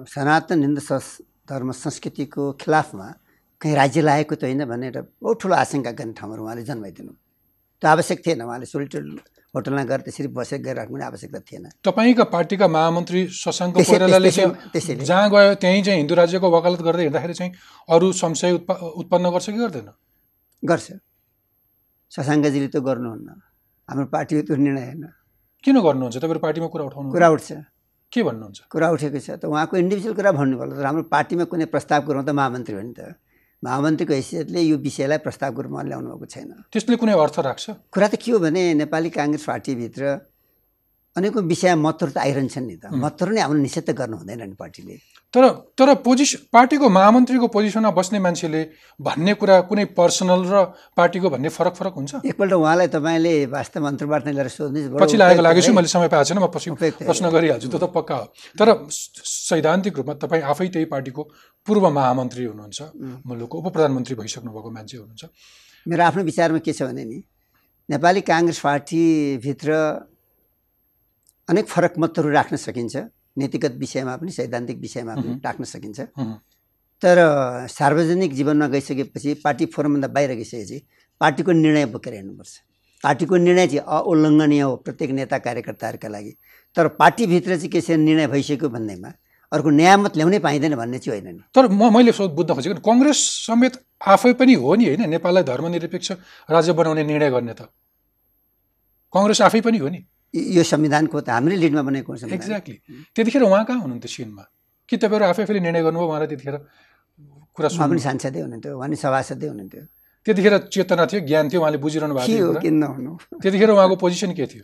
सनातन हिन्दू संस धर्म संस्कृतिको खिलाफमा कहीँ राज्य लागेको त होइन भन्ने एउटा बहुत ठुलो आशंका गर्ने ठाउँहरू उहाँले जन्माइदिनु। त्यो आवश्यक थिएन उहाँले सोल्टर होटलमा गएर त्यसरी बसेर गरिराख्नु पनि आवश्यकता थिएन। तपाईँका पार्टीका महामन्त्री शशाङ्क कोइरालाले चाहिँ। जहाँ गयो त्यहीँ चाहिँ हिन्दू राज्यको वकालत गर्दै हिँड्दाखेरि चाहिँ अरू संशय उत्पा उत्पन्न गर्छ कि गर्दैन? गर्छ। शशाङ्कजीले त गर्नुहुन्न। हाम्रो पार्टीको त्यो निर्णय होइन। किन गर्नुहुन्छ? तपाईँहरू पार्टीमा कुरा उठाउनु कुरा उठ्छ। के भन्नुहुन्छ? कुरा उठेको छ। त उहाँको इन्डिभिजुअल कुरा भन्नु पर्ला तर हाम्रो पार्टीमा कुनै प्रस्ताव गरौँ त महामन्त्री हो नि त। महामन्त्रीको हैसियतले यो विषयलाई प्रस्तावको रूपमा ल्याउनु भएको छैन। त्यसले कुनै अर्थ राख्छ? कुरा त के हो भने नेपाली काङ्ग्रेस पार्टीभित्र अनेकौँ विषयमा मतहरू त आइरहन्छन् नि त। मतहरू नै हाम्रो निषेध त गर्नु हुँदैन नि पार्टीले। तर तर पोजिसन पार्टीको महामन्त्रीको पोजिसनमा बस्ने मान्छेले भन्ने कुरा कुनै पर्सनल र पार्टीको भन्ने फरक फरक हुन्छ? एकपल्ट उहाँलाई तपाईँले वास्तव अन्तर्वार्ता लिएर सोध्नुहोस् बडो पछि लागेको लागेछु है। मैले समय पाएको छैन म पछि प्रश्न गरिहाल्छु त्यो त पक्का हो। तर सैद्धान्तिक रूपमा तपाईँ आफै त्यही पार्टीको पूर्व महामन्त्री हुनुहुन्छ मुलुकको उप प्रधानमन्त्री भइसक्नु भएको मान्छे हुनुहुन्छ। मेरो आफ्नो विचारमा के छ भने नि नेपाली काङ्ग्रेस पार्टीभित्र अनेक फरक मतहरू राख्न सकिन्छ। नीतिगत विषयमा पनि सैद्धान्तिक विषयमा पनि राख्न सकिन्छ। तर सार्वजनिक जीवनमा गइसकेपछि पार्टी फोरमभन्दा बाहिर गइसकेपछि पार्टीको निर्णय बोकेर हिँड्नुपर्छ। पार्टीको निर्णय चाहिँ अउल्लङ्घनीय हो प्रत्येक नेता कार्यकर्ताहरूका लागि। तर पार्टीभित्र चाहिँ के छ निर्णय भइसक्यो भन्दैमा अर्को नयाँ मत ल्याउनै पाइँदैन भन्ने चाहिँ होइन नि। तर म मैले सो बुझ्न खोजेको कङ्ग्रेस समेत आफै पनि हो नि होइन? नेपाललाई धर्मनिरपेक्ष राज्य बनाउने निर्णय गर्ने त। कङ्ग्रेस आफै पनि हो नि? यो- संविधानको त हाम्रै लिडमा बनेको हो संविधान। एक्ज्याक्टली त्यतिखेर उहाँ कहाँ हुनुहुन्थ्यो सिनमा? कि तपाईँहरू आफै आफैले निर्णय गर्नुभयो? उहाँलाई त्यतिखेर कुरा उहाँ पनि सांसदै हुनुहुन्थ्यो उहाँ पनि सभासदै हुनुहुन्थ्यो। त्यतिखेर चेतना थियो ज्ञान थियो उहाँले बुझिरहनु भएको थियो किन नहुनु? त्यतिखेर उहाँको पोजिसन के थियो?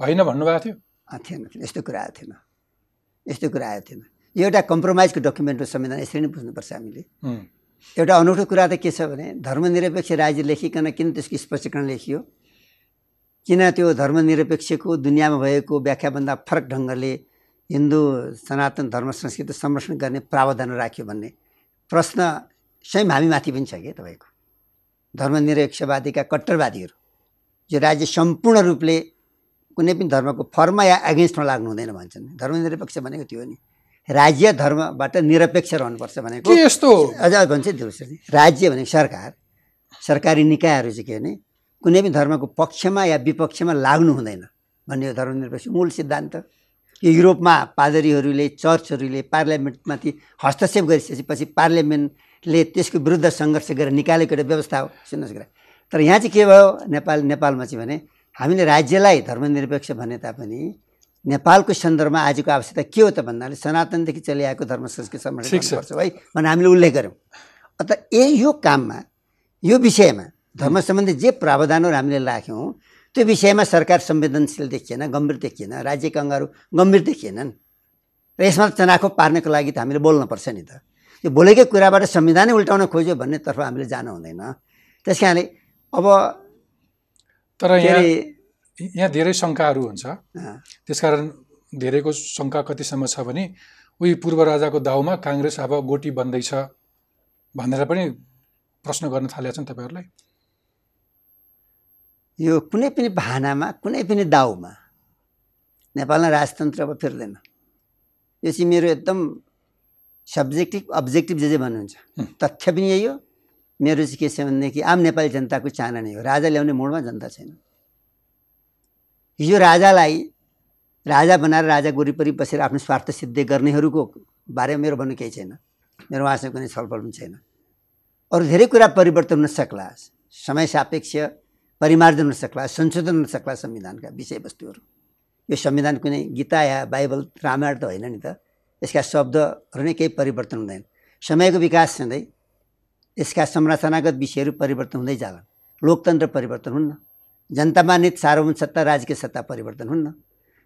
होइन भन्नुभएको थियो? थिएन थिएन। यस्तो कुरा आएको थिएन। यस्तो कुरा आएको थिएन। यो एउटा कम्प्रोमाइजको डकुमेन्ट हो संविधान यसरी नै बुझ्नुपर्छ हामीले। एउटा अनौठो कुरा त के छ भने धर्मनिरपेक्ष राज्य लेखिकन किन त्यसको स्पष्टीकरण लेखियो? किन त्यो धर्मनिरपेक्षको दुनियाँमा भएको व्याख्याभन्दा फरक ढङ्गले हिन्दू सनातन धर्म संस्कृति संरक्षण गर्ने प्रावधान राख्यो भन्ने प्रश्न स्वयं हामीमाथि पनि छ कि तपाईँको? धर्मनिरपेक्षवादीका कट्टरवादीहरू जो राज्य सम्पूर्ण रूपले कुनै पनि धर्मको फर्ममा या एगेन्स्टमा लाग्नु हुँदैन भन्छन्। धर्मनिरपेक्ष भनेको त्यो नि। राज्य धर्मबाट निरपेक्ष रहनुपर्छ भनेको के यस्तो? अझ भन्छ राज्य भनेको सरकार सरकारी निकायहरू चाहिँ के भने कुनै पनि धर्मको पक्षमा या विपक्षमा लाग्नु हुँदैन भन्ने हो धर्मनिरपेक्ष। मूल सिद्धान्त। यो युरोपमा पादरीहरूले चर्चहरूले पार्लियामेन्टमाथि हस्तक्षेप गरिसकेपछि पछि पार्लियामेन्टले त्यसको विरुद्ध सङ्घर्ष गरेर निकालेको एउटा व्यवस्था हो। सुन्नुहोस् कुरा तर यहाँ चाहिँ के भयो? नेपाल नेपालमा चाहिँ भने हामीले राज्यलाई धर्मनिरपेक्ष भने तापनि नेपालको सन्दर्भमा आजको आवश्यकता के हो त भन्नाले सनातनदेखि चलिआएको धर्म संस्कृति संरक्षण। गर्नुपर्छ है भनेर हामीले उल्लेख गऱ्यौँ। अन्त ए यो काममा यो विषयमा धर्म सम्बन्धी जे प्रावधानहरू हामीले राख्यौँ त्यो विषयमा सरकार संवेदनशील देखिएन गम्भीर देखिएन राज्यका अङ्गहरू गम्भीर देखिएनन्। र यसमा चनाखो पार्नको लागि त हामीले बोल्नुपर्छ नि त। यो बोलेकै कुराबाट संविधानै उल्टाउन खोज्यो भन्नेतर्फ हामीले जानु हुँदैन। त्यस कारणले अब तर यहाँ यहाँ धेरै शङ्काहरू हुन्छ। त्यसकारण धेरैको शङ्का कतिसम्म छ भने उही पूर्व राजाको दाउमा काङ्ग्रेस अब गोटी बन्दैछ भनेर पनि प्रश्न गर्न थालेका छन् तपाईँहरूलाई। यो कुनै पनि बहानामा कुनै पनि दाउमा नेपालमा राजतन्त्र अब फिर्दैन। यो चाहिँ मेरो एकदम सब्जेक्टिभ अब्जेक्टिभ जे जे भन्नुहुन्छ। तथ्य पनि यही हो। मेरो चाहिँ के छ भनेदेखि आम नेपाली जनताको चाहना नै हो। राजा ल्याउने मोडमा जनता छैन। हिजो राजालाई राजा बनाएर राजा वरिपरि बसेर आफ्नो स्वार्थ सिद्धि गर्नेहरूको बारेमा मेरो भन्नु केही छैन। मेरो उहाँसँग कुनै छलफल पनि छैन। अरू धेरै कुरा परिवर्तन हुन सक्ला। समय सापेक्ष परिमार्जन हुन सक्ला संशोधन हुन सक्ला संविधानका विषयवस्तुहरू। यो संविधान कुनै गीता या बाइबल रामायण त होइन नि त। यसका शब्दहरू नै केही परिवर्तन हुँदैन। समयको विकास हुँदै यसका संरचनागत विषयहरू परिवर्तन हुँदै जालान् लोकतन्त्र परिवर्तन हुन्न। जनतामा नित सार्वभौम सत्ता राजकीय सत्ता परिवर्तन हुन्न।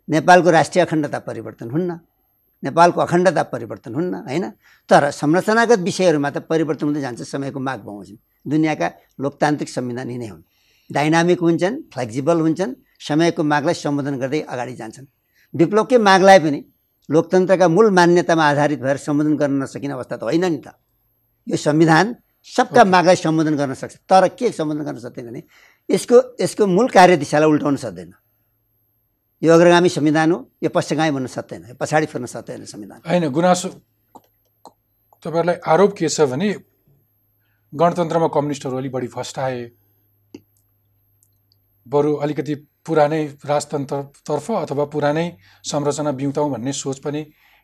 नेपालको राष्ट्रिय अखण्डता परिवर्तन हुन्न। नेपालको अखण्डता परिवर्तन हुन्न होइन? तर संरचनागत विषयहरूमा त परिवर्तन हुँदै जान्छ समयको माग बमोजिम दुनियाँका लोकतान्त्रिक संविधान यिनै हुन्। डाइनामिक हुन्छन् फ्लेक्जिबल हुन्छन् समयको मागलाई सम्बोधन गर्दै अगाडि जान्छन्। विप्लवकै मागलाई पनि लोकतन्त्रका मूल मान्यतामा आधारित भएर सम्बोधन गर्न नसकिने अवस्था त होइन नि त। यो संविधान सबका मागलाई सम्बोधन गर्न सक्छ तर के सम्बोधन गर्न सक्दैन भने यसको यसको मूल कार्यदिशालाई उल्टाउन सक्दैन। यो अग्रगामी संविधान हो यो पश्चगामी भन्न सक्दैन यो पछाडि फिर्न सक्दैन संविधान। होइन गुनासो तपाईँहरूलाई आरोप के छ भने गणतन्त्रमा कम्युनिस्टहरू अलिक बढी फस्टाए बरु अलिकति पुरानै राजतन्त्रतर्फ अथवा पुरानै संरचना बिउताउँ भन्ने सोच पनि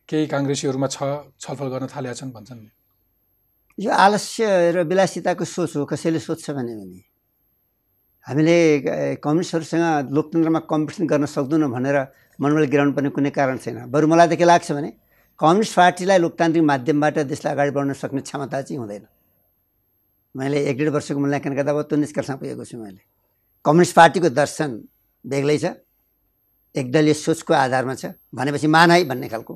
केही काङ्ग्रेसीहरूमा छ छलफल गर्न थालेका छन् भन्छन्। यो आलस्य र विलासिताको सोच हो कसैले सोध्छ भने हामीले कम्युनिस्टहरूसँग लोकतन्त्रमा कम्पिटिसन गर्न सक्दैनौँ भनेर मनोबल गिराउनु पर्ने कुनै कारण छैन। बरु मलाई त के लाग्छ भने कम्युनिस्ट पार्टीलाई लोकतान्त्रिक माध्यमबाट देशलाई अगाडि बढाउन सक्ने क्षमता चाहिँ हुँदैन। मैले एक डेढ वर्षको मूल्याङ्कन गर्दा अब त्यो निष्कर्षमा पुगेको छु मैले। कम्युनिस्ट पार्टीको दर्शन बेग्लै छ। एकदलीय सोचको आधारमा छ। भनेपछि मान है भन्ने खालको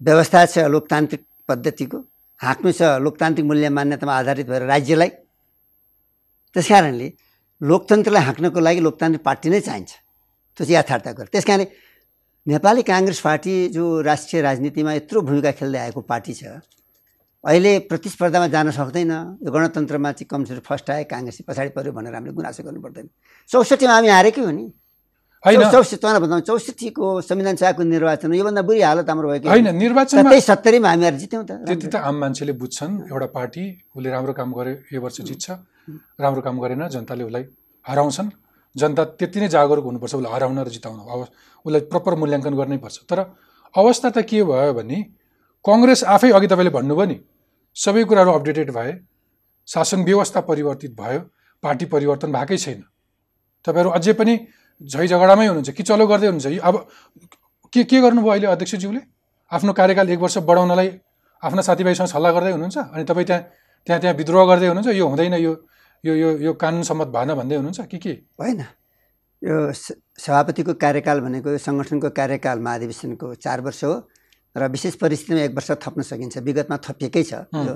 व्यवस्था छ लोकतान्त्रिक पद्धतिको। हाँक्नु छ लोकतान्त्रिक मूल्य मान्यतामा आधारित भएर राज्यलाई। त्यस कारणले लोकतन्त्रलाई हाँक्नको लागि लोकतान्त्रिक पार्टी नै चाहिन्छ। त्यो चाहिँ यथार्थ कुरा त्यस कारणले नेपाली काङ्ग्रेस पार्टी जो राष्ट्रिय राजनीतिमा यत्रो भूमिका खेल्दै आएको पार्टी छ अहिले प्रतिस्पर्धामा जान सक्दैन। यो गणतन्त्रमा चाहिँ कमजोर फर्स्ट आए काङ्ग्रेस पछाडि पऱ्यो भनेर हामीले गुनासो गर्नु पर्दैन। चौसठीमा हामी हारेकै हो नि। होइन। चौसठी तपाईँलाई भन्दा चौसठीको संविधान सभाको निर्वाचन योभन्दा बुढी हालत हाम्रो भयो कि होइन निर्वाचनमा त्यही सत्तरीमा हामीहरू जित्यौँ त। त्यति त आम मान्छेले बुझ्छन्। एउटा पार्टी उसले राम्रो काम गरे यो वर्ष जित्छ। राम्रो काम गरेन जनताले उसलाई हराउँछन्। जनता त्यति नै जागरुक हुनुपर्छ उसलाई हराउन र जिताउन। अब उसलाई प्रपर मूल्याङ्कन गर्नै पर्छ। तर अवस्था त के भयो भने कङ्ग्रेस आफै अघि तपाईँले भन्नुभयो नि सबै कुराहरू अपडेटेड भए शासन व्यवस्था परिवर्तित भयो पार्टी परिवर्तन भएकै छैन। तपाईँहरू अझै पनि झै झगडामै हुनुहुन्छ कि चलो गर्दै हुनुहुन्छ? अब के के गर्नुभयो अहिले अध्यक्षज्यूले? आफ्नो कार्यकाल एक वर्ष बढाउनलाई आफ्ना साथीभाइसँग सल्लाह गर्दै हुनुहुन्छ? अनि तपाईँ त्यहाँ त्यहाँ त्यहाँ विद्रोह गर्दै हुनुहुन्छ? यो हुँदैन यो यो यो यो कानुन सम्मत भएन भन्दै हुनुहुन्छ? कि के? होइन यो सभापतिको कार्यकाल भनेको सङ्गठनको कार्यकाल महाधिवेशनको चार वर्ष हो। र विशेष परिस्थितिमा एक वर्ष थप्न सकिन्छ। विगतमा थपिएकै छ। यो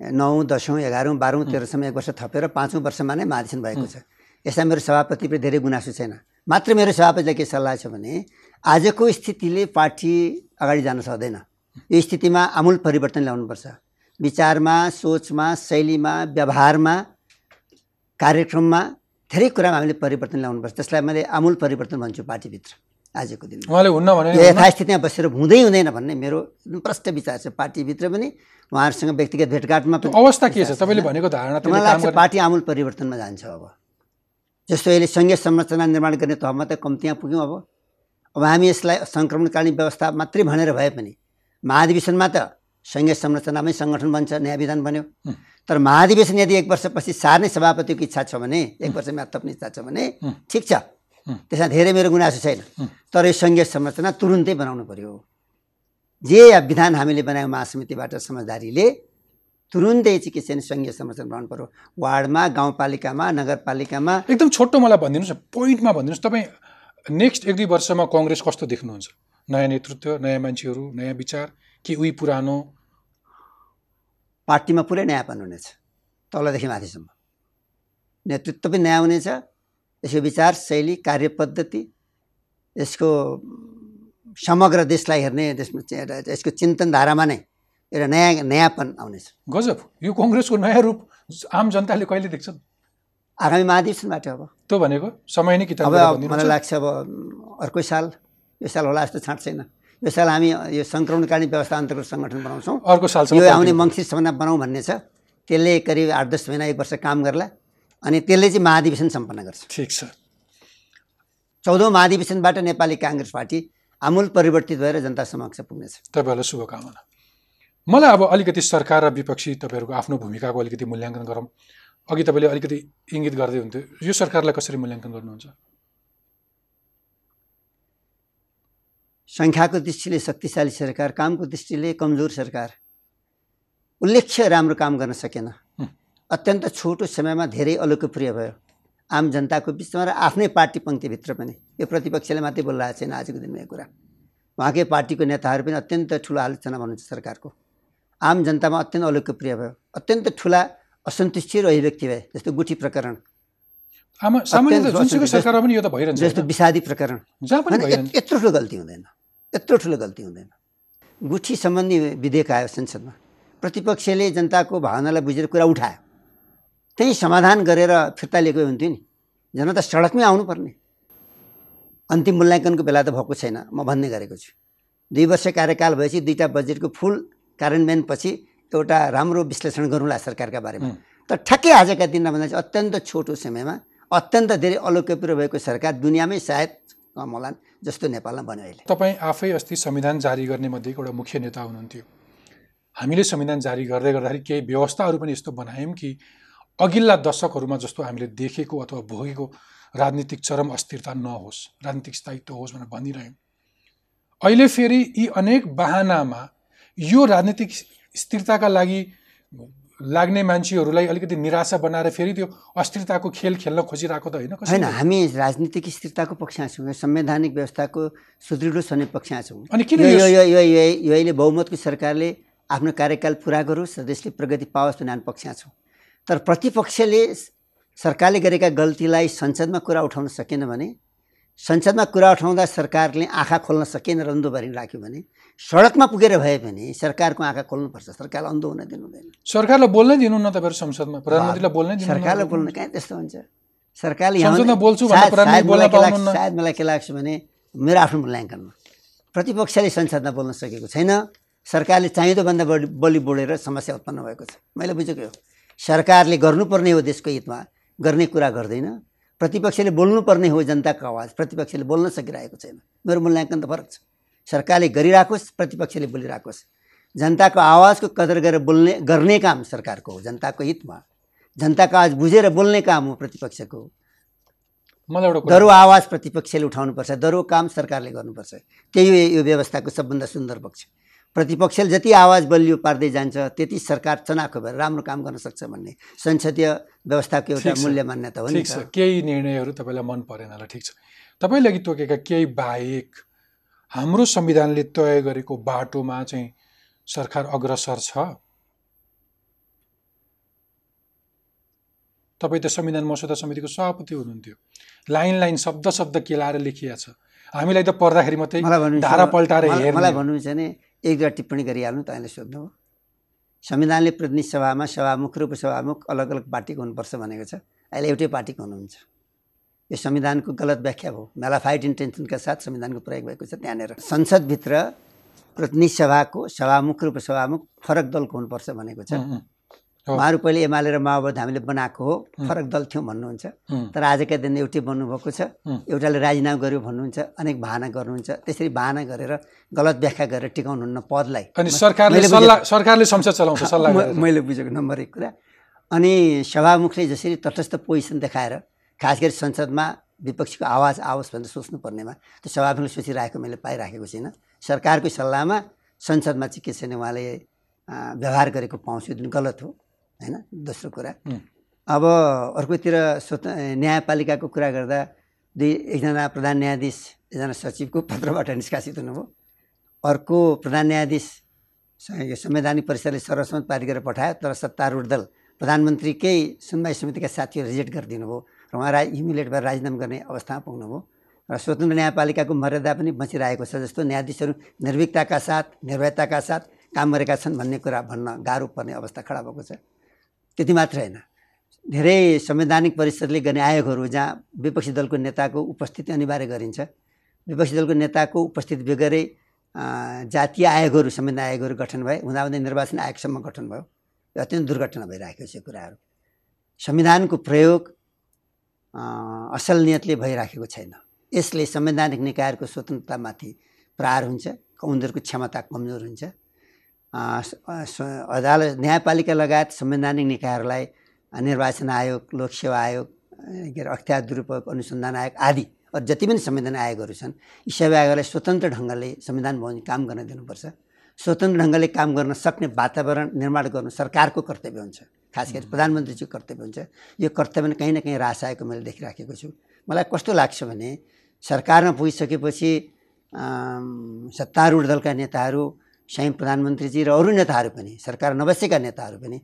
नौ दसौँ एघारौँ बाह्रौँ तेह्रसम्म एक वर्ष थपेर पाँचौँ वर्षमा नै महाधिवेशन भएको छ। यसमा मेरो सभापतिप्रति धेरै गुनासो छैन। मात्र मेरो सभापतिलाई के सल्लाह छ भने आजको स्थितिले पार्टी अगाडि जान सक्दैन। यो स्थितिमा आमूल परिवर्तन ल्याउनुपर्छ। विचारमा सोचमा शैलीमा व्यवहारमा कार्यक्रममा धेरै कुरामा हामीले परिवर्तन ल्याउनुपर्छ। त्यसलाई मैले आमूल परिवर्तन भन्छु पार्टीभित्र। आजको दिनमा। उहाँले हुन्न भने यथास्थितिमा बसेर हुँदै हुँदैन भन्ने मेरो प्रष्ट विचार छ। पार्टीभित्र पनि उहाँहरूसँग व्यक्तिगत भेटघाटमा पनि अवस्था के छ? तपाईँले भनेको धारणा मलाई लाग्छ पार्टी आमूल परिवर्तनमा जान्छ अब। जस्तो अहिले सङ्घीय संरचना निर्माण गर्ने तहमा त कम्तीमा पुग्यौँ अब। अब हामी यसलाई सङ्क्रमणकालीन व्यवस्था मात्रै भनेर भए पनि महाधिवेशनमा त सङ्घीय संरचनामै सङ्गठन बन्छ नयाँ विधान बन्यो। तर महाधिवेशन यदि एक वर्षपछि सार्ने सभापतिको इच्छा छ भने एक वर्ष थप्ने इच्छा छ भने। ठिक छ। त्यसमा धेरै मेरो गुनासो छैन। तर यो सङ्घीय संरचना तुरुन्तै बनाउनु पर्यो। जे विधान हामीले बनायौँ महासमितिबाट समझदारीले तुरुन्तै भने सङ्घीय संरचना बनाउनु पर्यो। वार्डमा गाउँपालिकामा नगरपालिकामा। एकदम छोटो मलाई भनिदिनुहोस् न पोइन्टमा भनिदिनुहोस्। तपाईँ नेक्स्ट एक दुई वर्षमा कङ्ग्रेस कस्तो देख्नुहुन्छ? नयाँ नेतृत्व नयाँ मान्छेहरू नयाँ विचार कि उही पुरानो? पार्टीमा पुरै नयाँपन हुनेछ। तलदेखि माथिसम्म। नेतृत्व पनि नयाँ हुनेछ। यसको विचार शैली कार्य पद्धति यसको समग्र देशलाई हेर्ने त्यसमा यसको चिन्तनधारामा नै एउटा नयाँ नयाँपन आउनेछ। गजब! यो कङ्ग्रेसको नयाँ रूप आम जनताले कहिले देख्छन् आगामी महाधिवेशनबाट अब। त्यो भनेको समय नै किताब अब मलाई। लाग्छ अब अर्कै साल यो साल होला जस्तो छाँट छैन यो साल हामी यो सङ्क्रमणकालीन व्यवस्था अन्तर्गत सङ्गठन बनाउँछौँ। अर्को सालसम्म यो आउने। मङ्सिरसम्म बनाउँ भन्ने छ। त्यसले करिब आठ दस महिना एक वर्ष काम गर्ला। अनि त्यसले चाहिँ महाधिवेशन सम्पन्न गर्छ। ठिक छ। चौधौँ महाधिवेशनबाट नेपाली काङ्ग्रेस पार्टी आमूल परिवर्तित भएर जनता समक्ष पुग्नेछ। तपाईँहरूलाई शुभकामना। मलाई अब अलिकति सरकार र विपक्षी तपाईँहरूको आफ्नो भूमिकाको अलिकति मूल्याङ्कन गरौँ। अघि तपाईँले अलिकति इङ्गित गर्दै हुन्थ्यो यो सरकारलाई कसरी मूल्याङ्कन गर्नुहुन्छ? सङ्ख्याको दृष्टिले शक्तिशाली सरकार कामको दृष्टिले कमजोर सरकार। उल्लेख्य राम्रो काम गर्न सकेन। अत्यन्त छोटो समयमा धेरै अलोकप्रिय भयो। आम जनताको बिचमा र आफ्नै पार्टी पङ्क्तिभित्र पनि। यो प्रतिपक्षले मात्रै बोलिरहेको छैन आजको दिनमा यो कुरा। उहाँकै पार्टीको नेताहरू पनि अत्यन्त ठुलो आलोचना भन्नुहुन्छ सरकारको। आम जनतामा अत्यन्त अलोकप्रिय भयो। अत्यन्त ठुला असन्तुष्टि र अभिव्यक्ति भए जस्तो गुठी प्रकरण। जस्तो-? विषादी प्रकरण। यत्रो ठुलो गल्ती हुँदैन। यत्रो ठुलो गल्ती हुँदैन। गुठी सम्बन्धी विधेयक आयो संसदमा। प्रतिपक्षले जनताको भावनालाई बुझेर कुरा उठायो। त्यही समाधान गरेर फिर्ता लिएको हुन्थ्यो नि। जनता सडकमै आउनुपर्ने। अन्तिम मूल्याङ्कनको बेला त भएको छैन म भन्ने गरेको छु। दुई वर्ष कार्यकाल भएपछि दुईवटा बजेटको फुल कार्यान्वयनपछि एउटा राम्रो विश्लेषण गरौँला सरकारका बारेमा। तर ठ्याक्कै आजका दिनमा भन्दा चाहिँ अत्यन्त छोटो समयमा अत्यन्त धेरै अलोकप्रिय भएको सरकार दुनियाँमै सायद कम होलान् जस्तो नेपालमा बन्यो अहिले। तपाईँ आफै अस्ति संविधान जारी गर्ने मध्येको एउटा मुख्य नेता हुनुहुन्थ्यो। हामीले संविधान जारी गर्दै गर्दाखेरि केही व्यवस्थाहरू पनि यस्तो बनायौँ कि अघिल्ला दशकहरूमा जस्तो हामीले देखेको अथवा भोगेको राजनीतिक चरम अस्थिरता नहोस् राजनीतिक स्थायित्व होस् भनेर भनिरह्यौँ। अहिले फेरि यी अनेक बाहनामा यो राजनीतिक स्थिरताका लागि लाग्ने मान्छेहरूलाई अलिकति निराशा बनाएर फेरि त्यो अस्थिरताको खेल खेल्न खोजिरहेको त होइन? होइन हामी राजनीतिक स्थिरताको पक्षमा छौँ यो संवैधानिक व्यवस्थाको सुदृढ हुने पक्षमा छौँ। अनि किन यो अहिले बहुमतको सरकारले आफ्नो कार्यकाल पुरा गरोस् र देशले प्रगति पाओस् भन्ने हामी पक्षमा छौँ। तर प्रतिपक्षले सरकारले गरेका गल्तीलाई संसदमा कुरा उठाउन सकेन भने संसदमा कुरा उठाउँदा सरकारले आँखा खोल्न सकेन र राख्यो भने सडकमा पुगेर भए पनि सरकारको आँखा खोल्नुपर्छ। सरकारलाई अन्धो हुन दिनु हुँदैन। सरकारलाई बोल्नै दिनु न तपाईँहरू संसदमा। प्रधानमन्त्रीलाई बोल्नै सरकारलाई बोल्न कहाँ त्यस्तो हुन्छ? सरकारले। सायद मलाई के लाग्छ भने मेरो आफ्नो मूल्याङ्कनमा। प्रतिपक्षले संसदमा बोल्न सकेको छैन। सरकारले चाहिँदोभन्दा बढी बलि बोलेर समस्या उत्पन्न भएको छ। मैले बुझेको हो सरकारले गर्नुपर्ने हो देशको हितमा गर्ने कुरा गर्दैन। प्रतिपक्षले बोल्नुपर्ने हो जनताको आवाज प्रतिपक्षले बोल्न सकिरहेको छैन। मेरो मूल्याङ्कन त फरक छ। सरकारले गरिराखोस् प्रतिपक्षले बोलिराखोस्। जनताको आवाजको कदर गरेर बोल्ने गर्ने काम सरकारको हो जनताको हितमा। जनताको आवाज बुझेर बोल्ने काम हो प्रतिपक्षको। मलाई एउटा कुरा दरो आवाज प्रतिपक्षले उठाउनुपर्छ दरो काम सरकारले गर्नुपर्छ। त्यही हो यो व्यवस्थाको सबभन्दा सुन्दर पक्ष। प्रतिपक्षले जति आवाज बलियो पार्दै जान्छ त्यति सरकार चनाखो भएर राम्रो काम गर्न सक्छ भन्ने संसदीय व्यवस्थाको एउटा। मूल्य मान्यता हो नि केही निर्णयहरू तपाईँलाई मन परेन होला। ठिक छ। तपाईँले अघि तोकेका केही बाहेक हाम्रो संविधानले तय गरेको बाटोमा चाहिँ सरकार अग्रसर छ? तपाईँ त संविधान मसौदा समितिको सभापति हुनुहुन्थ्यो। लाइन लाइन शब्द शब्द केलाएर लेखिया छ। हामीलाई त पढ्दाखेरि मात्रै धारा पल्टाएर मलाई। भन्नुहुन्छ भने एक दुईवटा टिप्पणी गरिहाल्नु तपाईँले सोध्नु हो संविधानले प्रतिनिधि सभामा सभामुख र उपसभामुख अलग अलग पार्टीको हुनुपर्छ भनेको छ अहिले एउटै पार्टीको हुनुहुन्छ यो संविधानको गलत व्याख्या हो। मेलाफाइड इन्टेन्सनका साथ संविधानको प्रयोग भएको छ त्यहाँनिर संसदभित्र प्रतिनिधि सभाको सभामुख र उपसभामुख फरक दलको हुनुपर्छ भनेको छ। उहाँहरू पहिले एमाले र माओवादी हामीले बनाएको हो। फरक दल थियौँ भन्नुहुन्छ। तर आजका दिन एउटै बन्नुभएको छ। एउटाले राजीनामा गर्यो भन्नुहुन्छ। अनेक बहाना गर्नुहुन्छ। त्यसरी बहाना गरेर गलत व्याख्या गरेर टिकाउनुहुन्न पदलाई। अनि सरकारले सरकारले संसद चलाउँछ सल्लाह। मैले बुझेको नम्बर एक कुरा। अनि सभामुखले जसरी तटस्थ पोजिसन देखाएर खास गरी संसदमा विपक्षीको आवाज आओस् भनेर सोच्नुपर्नेमा त्यो सभामुखले सोचिरहेको मैले पाइराखेको छुइनँ सरकारको सल्लाहमा संसदमा चाहिँ के छैन उहाँले व्यवहार गरेको पाउँछु जुन गलत हो। होइन? दोस्रो कुरा। अब अर्कोतिर स्वत न्यायपालिकाको कुरा गर्दा दुई एकजना प्रधान न्यायाधीश एकजना सचिवको पत्रबाट निष्कासित हुनुभयो। अर्को प्रधान न्यायाधीश संवैधानिक परिषदले सर्वसम्मत पारित गरेर पठायो तर सत्तारूढ दल प्रधानमन्त्रीकै सुनवाई समितिका साथीहरू रिजेक्ट गरिदिनु भयो र उहाँ रा ह्युमिलेट भएर राजीनामा गर्ने अवस्थामा पुग्नुभयो। र स्वतन्त्र न्यायपालिकाको मर्यादा पनि बचिरहेको छ जस्तो न्यायाधीशहरू निर्भीकताका साथ निर्भयताका साथ काम गरेका छन् भन्ने कुरा भन्न गाह्रो पर्ने अवस्था खडा भएको छ। त्यति मात्र होइन। धेरै संवैधानिक परिषदले गर्ने आयोगहरू जहाँ विपक्षी दलको नेताको उपस्थिति अनिवार्य गरिन्छ। विपक्षी दलको नेताको उपस्थिति बेगरै जातीय आयोगहरू संविधान आयोगहरू गठन भए हुँदाहुँदै निर्वाचन आयोगसम्म गठन भयो। यो अत्यन्त दुर्घटना भइरहेको छ यो कुराहरू। संविधानको प्रयोग असल नियतले भइराखेको छैन। यसले संवैधानिक निकायहरूको स्वतन्त्रतामाथि प्रहार हुन्छ उनीहरूको क्षमता कमजोर हुन्छ। अदालत न्यायपालिका लगायत संवैधानिक निकायहरूलाई निर्वाचन आयोग लोकसेवा आयोग के अरे अख्तियार दुरुपयोग अनुसन्धान आयोग आदि अरू जति पनि संविधान आयोगहरू छन् यी सबै आयोगलाई स्वतन्त्र ढङ्गले संविधान बमोजिम काम गर्न दिनुपर्छ। स्वतन्त्र ढङ्गले काम गर्न सक्ने वातावरण निर्माण गर्नु सरकारको कर्तव्य हुन्छ। खास गरी प्रधानमन्त्रीजीको कर्तव्य हुन्छ। यो कर्तव्यमा कहीँ न कहीँ ह्रास आएको मैले देखिराखेको छु। मलाई कस्तो लाग्छ भने सरकारमा पुगिसकेपछि सत्तारूढ दलका नेताहरू स्वयं प्रधानमन्त्रीजी र अरू नेताहरू पनि सरकार नबसेका नेताहरू पनि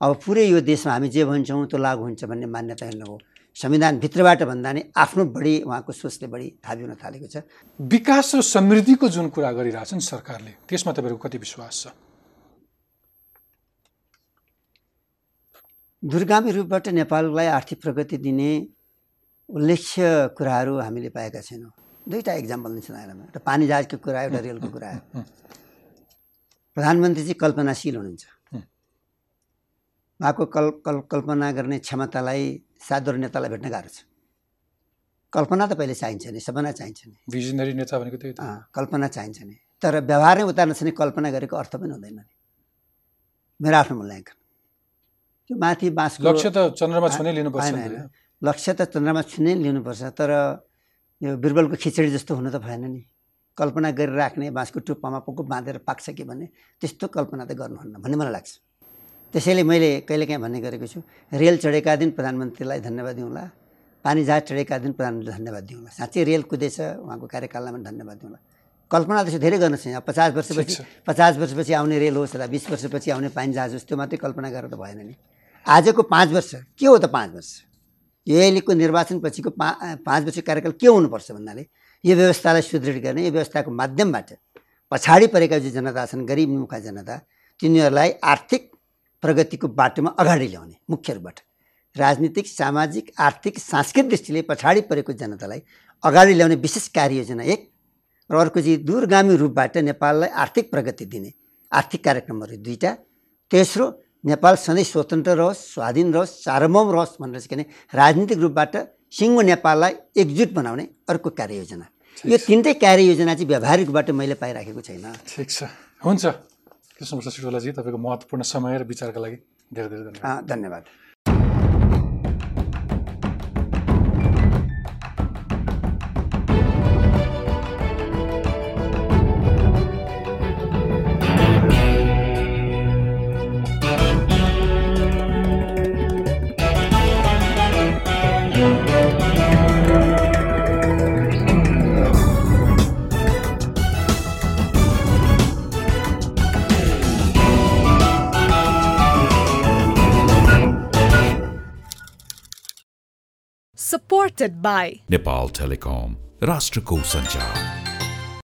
अब पुरै यो देशमा हामी जे भन्छौँ त्यो लागु हुन्छ भन्ने मान्यता हेर्नु हो। संविधानभित्रबाट भन्दा नि आफ्नो बढी उहाँको सोचले बढी थाबी हुन थालेको छ। विकास र समृद्धिको जुन कुरा गरिरहेछन् सरकारले त्यसमा तपाईँहरूको कति विश्वास छ? दूरगामी रूपबाट नेपाललाई आर्थिक प्रगति दिने उल्लेख्य कुराहरू हामीले पाएका छैनौँ। दुईवटा इक्जाम्पल दिन्छु तपाईँलाई एउटा पानी जहाजको कुरा एउटा रेलको कुरा। *laughs* हो प्रधानमन्त्री चाहिँ कल्पनाशील हुनुहुन्छ। उहाँको कल कल कल्पना गर्ने क्षमतालाई साधारण नेतालाई भेट्न गाह्रो छ। कल्पना त पहिले चाहिन्छ नि सपना चाहिन्छ नि। भिजनरी नेता भनेको त्यही कल्पना चाहिन्छ नि। तर व्यवहारै उतार्न छ भने कल्पना गरेको अर्थ पनि हुँदैन नि। मेरो आफ्नो मूल्याङ्कन। त्यो माथि बाँसको लक्ष्य त चन्द्रमा छुनै लिनुपर्छ नि। लक्ष्य त चन्द्रमा छुनै लिनुपर्छ तर यो बिरबलको खिचडी जस्तो हुनु त भएन नि। कल्पना गरिराख्ने बाँसको टुप्पामा पुकुप बाँधेर पाक्छ कि भन्ने त्यस्तो कल्पना त गर्नुहुन्न भन्ने मलाई लाग्छ। त्यसैले मैले कहिलेकाहीँ भन्ने गरेको छु रेल चढेका दिन प्रधानमन्त्रीलाई धन्यवाद दिउँला पानी जहाज चढेका दिन प्रधानमन्त्रीलाई धन्यवाद दिउँला साँच्चै रेल कुदेछ उहाँको कार्यकालमा पनि धन्यवाद दिउँला। कल्पना त्यसो धेरै गर्न छैन अब पचास वर्षपछि। पचास वर्षपछि आउने रेल होस् र बिस वर्षपछि आउने पानी जहाज होस् त्यो मात्रै कल्पना गरेर त भएन नि। आजको पाँच वर्ष के हो त पाँच वर्ष? यो अहिलेको निर्वाचनपछिको पा पाँच वर्ष कार्यकाल के हुनुपर्छ भन्नाले यो व्यवस्थालाई सुदृढ गर्ने यो व्यवस्थाको माध्यमबाट पछाडि परेका जो जनता छन् गरिब मुखा जनता तिनीहरूलाई आर्थिक प्रगतिको बाटोमा अगाडि ल्याउने मुख्य रूपबाट राजनीतिक सामाजिक आर्थिक सांस्कृतिक दृष्टिले पछाडि परेको जनतालाई अगाडि ल्याउने विशेष कार्ययोजना एक र अर्को चाहिँ दूरगामी रूपबाट नेपाललाई आर्थिक प्रगति दिने आर्थिक कार्यक्रमहरू दुईवटा तेस्रो नेपाल सधैँ स्वतन्त्र रहोस् स्वाधीन रहोस् सार्वभौम रहोस् भनेर चाहिँ के भने राजनीतिक रूपबाट सिङ्गो नेपाललाई एकजुट बनाउने अर्को कार्ययोजना। यो तिनटै कार्ययोजना चाहिँ व्यावहारिक रूपबाट मैले पाइराखेको छैन। ठिक छ। हुन्छ। कृष्णप्रसाद सिटोलाजी तपाईँको महत्त्वपूर्ण समय र विचारका लागि धेरै धेरै धन्यवाद। धन्यवाद। supported by नेपाल टेलिकम राष्ट्रको सञ्चार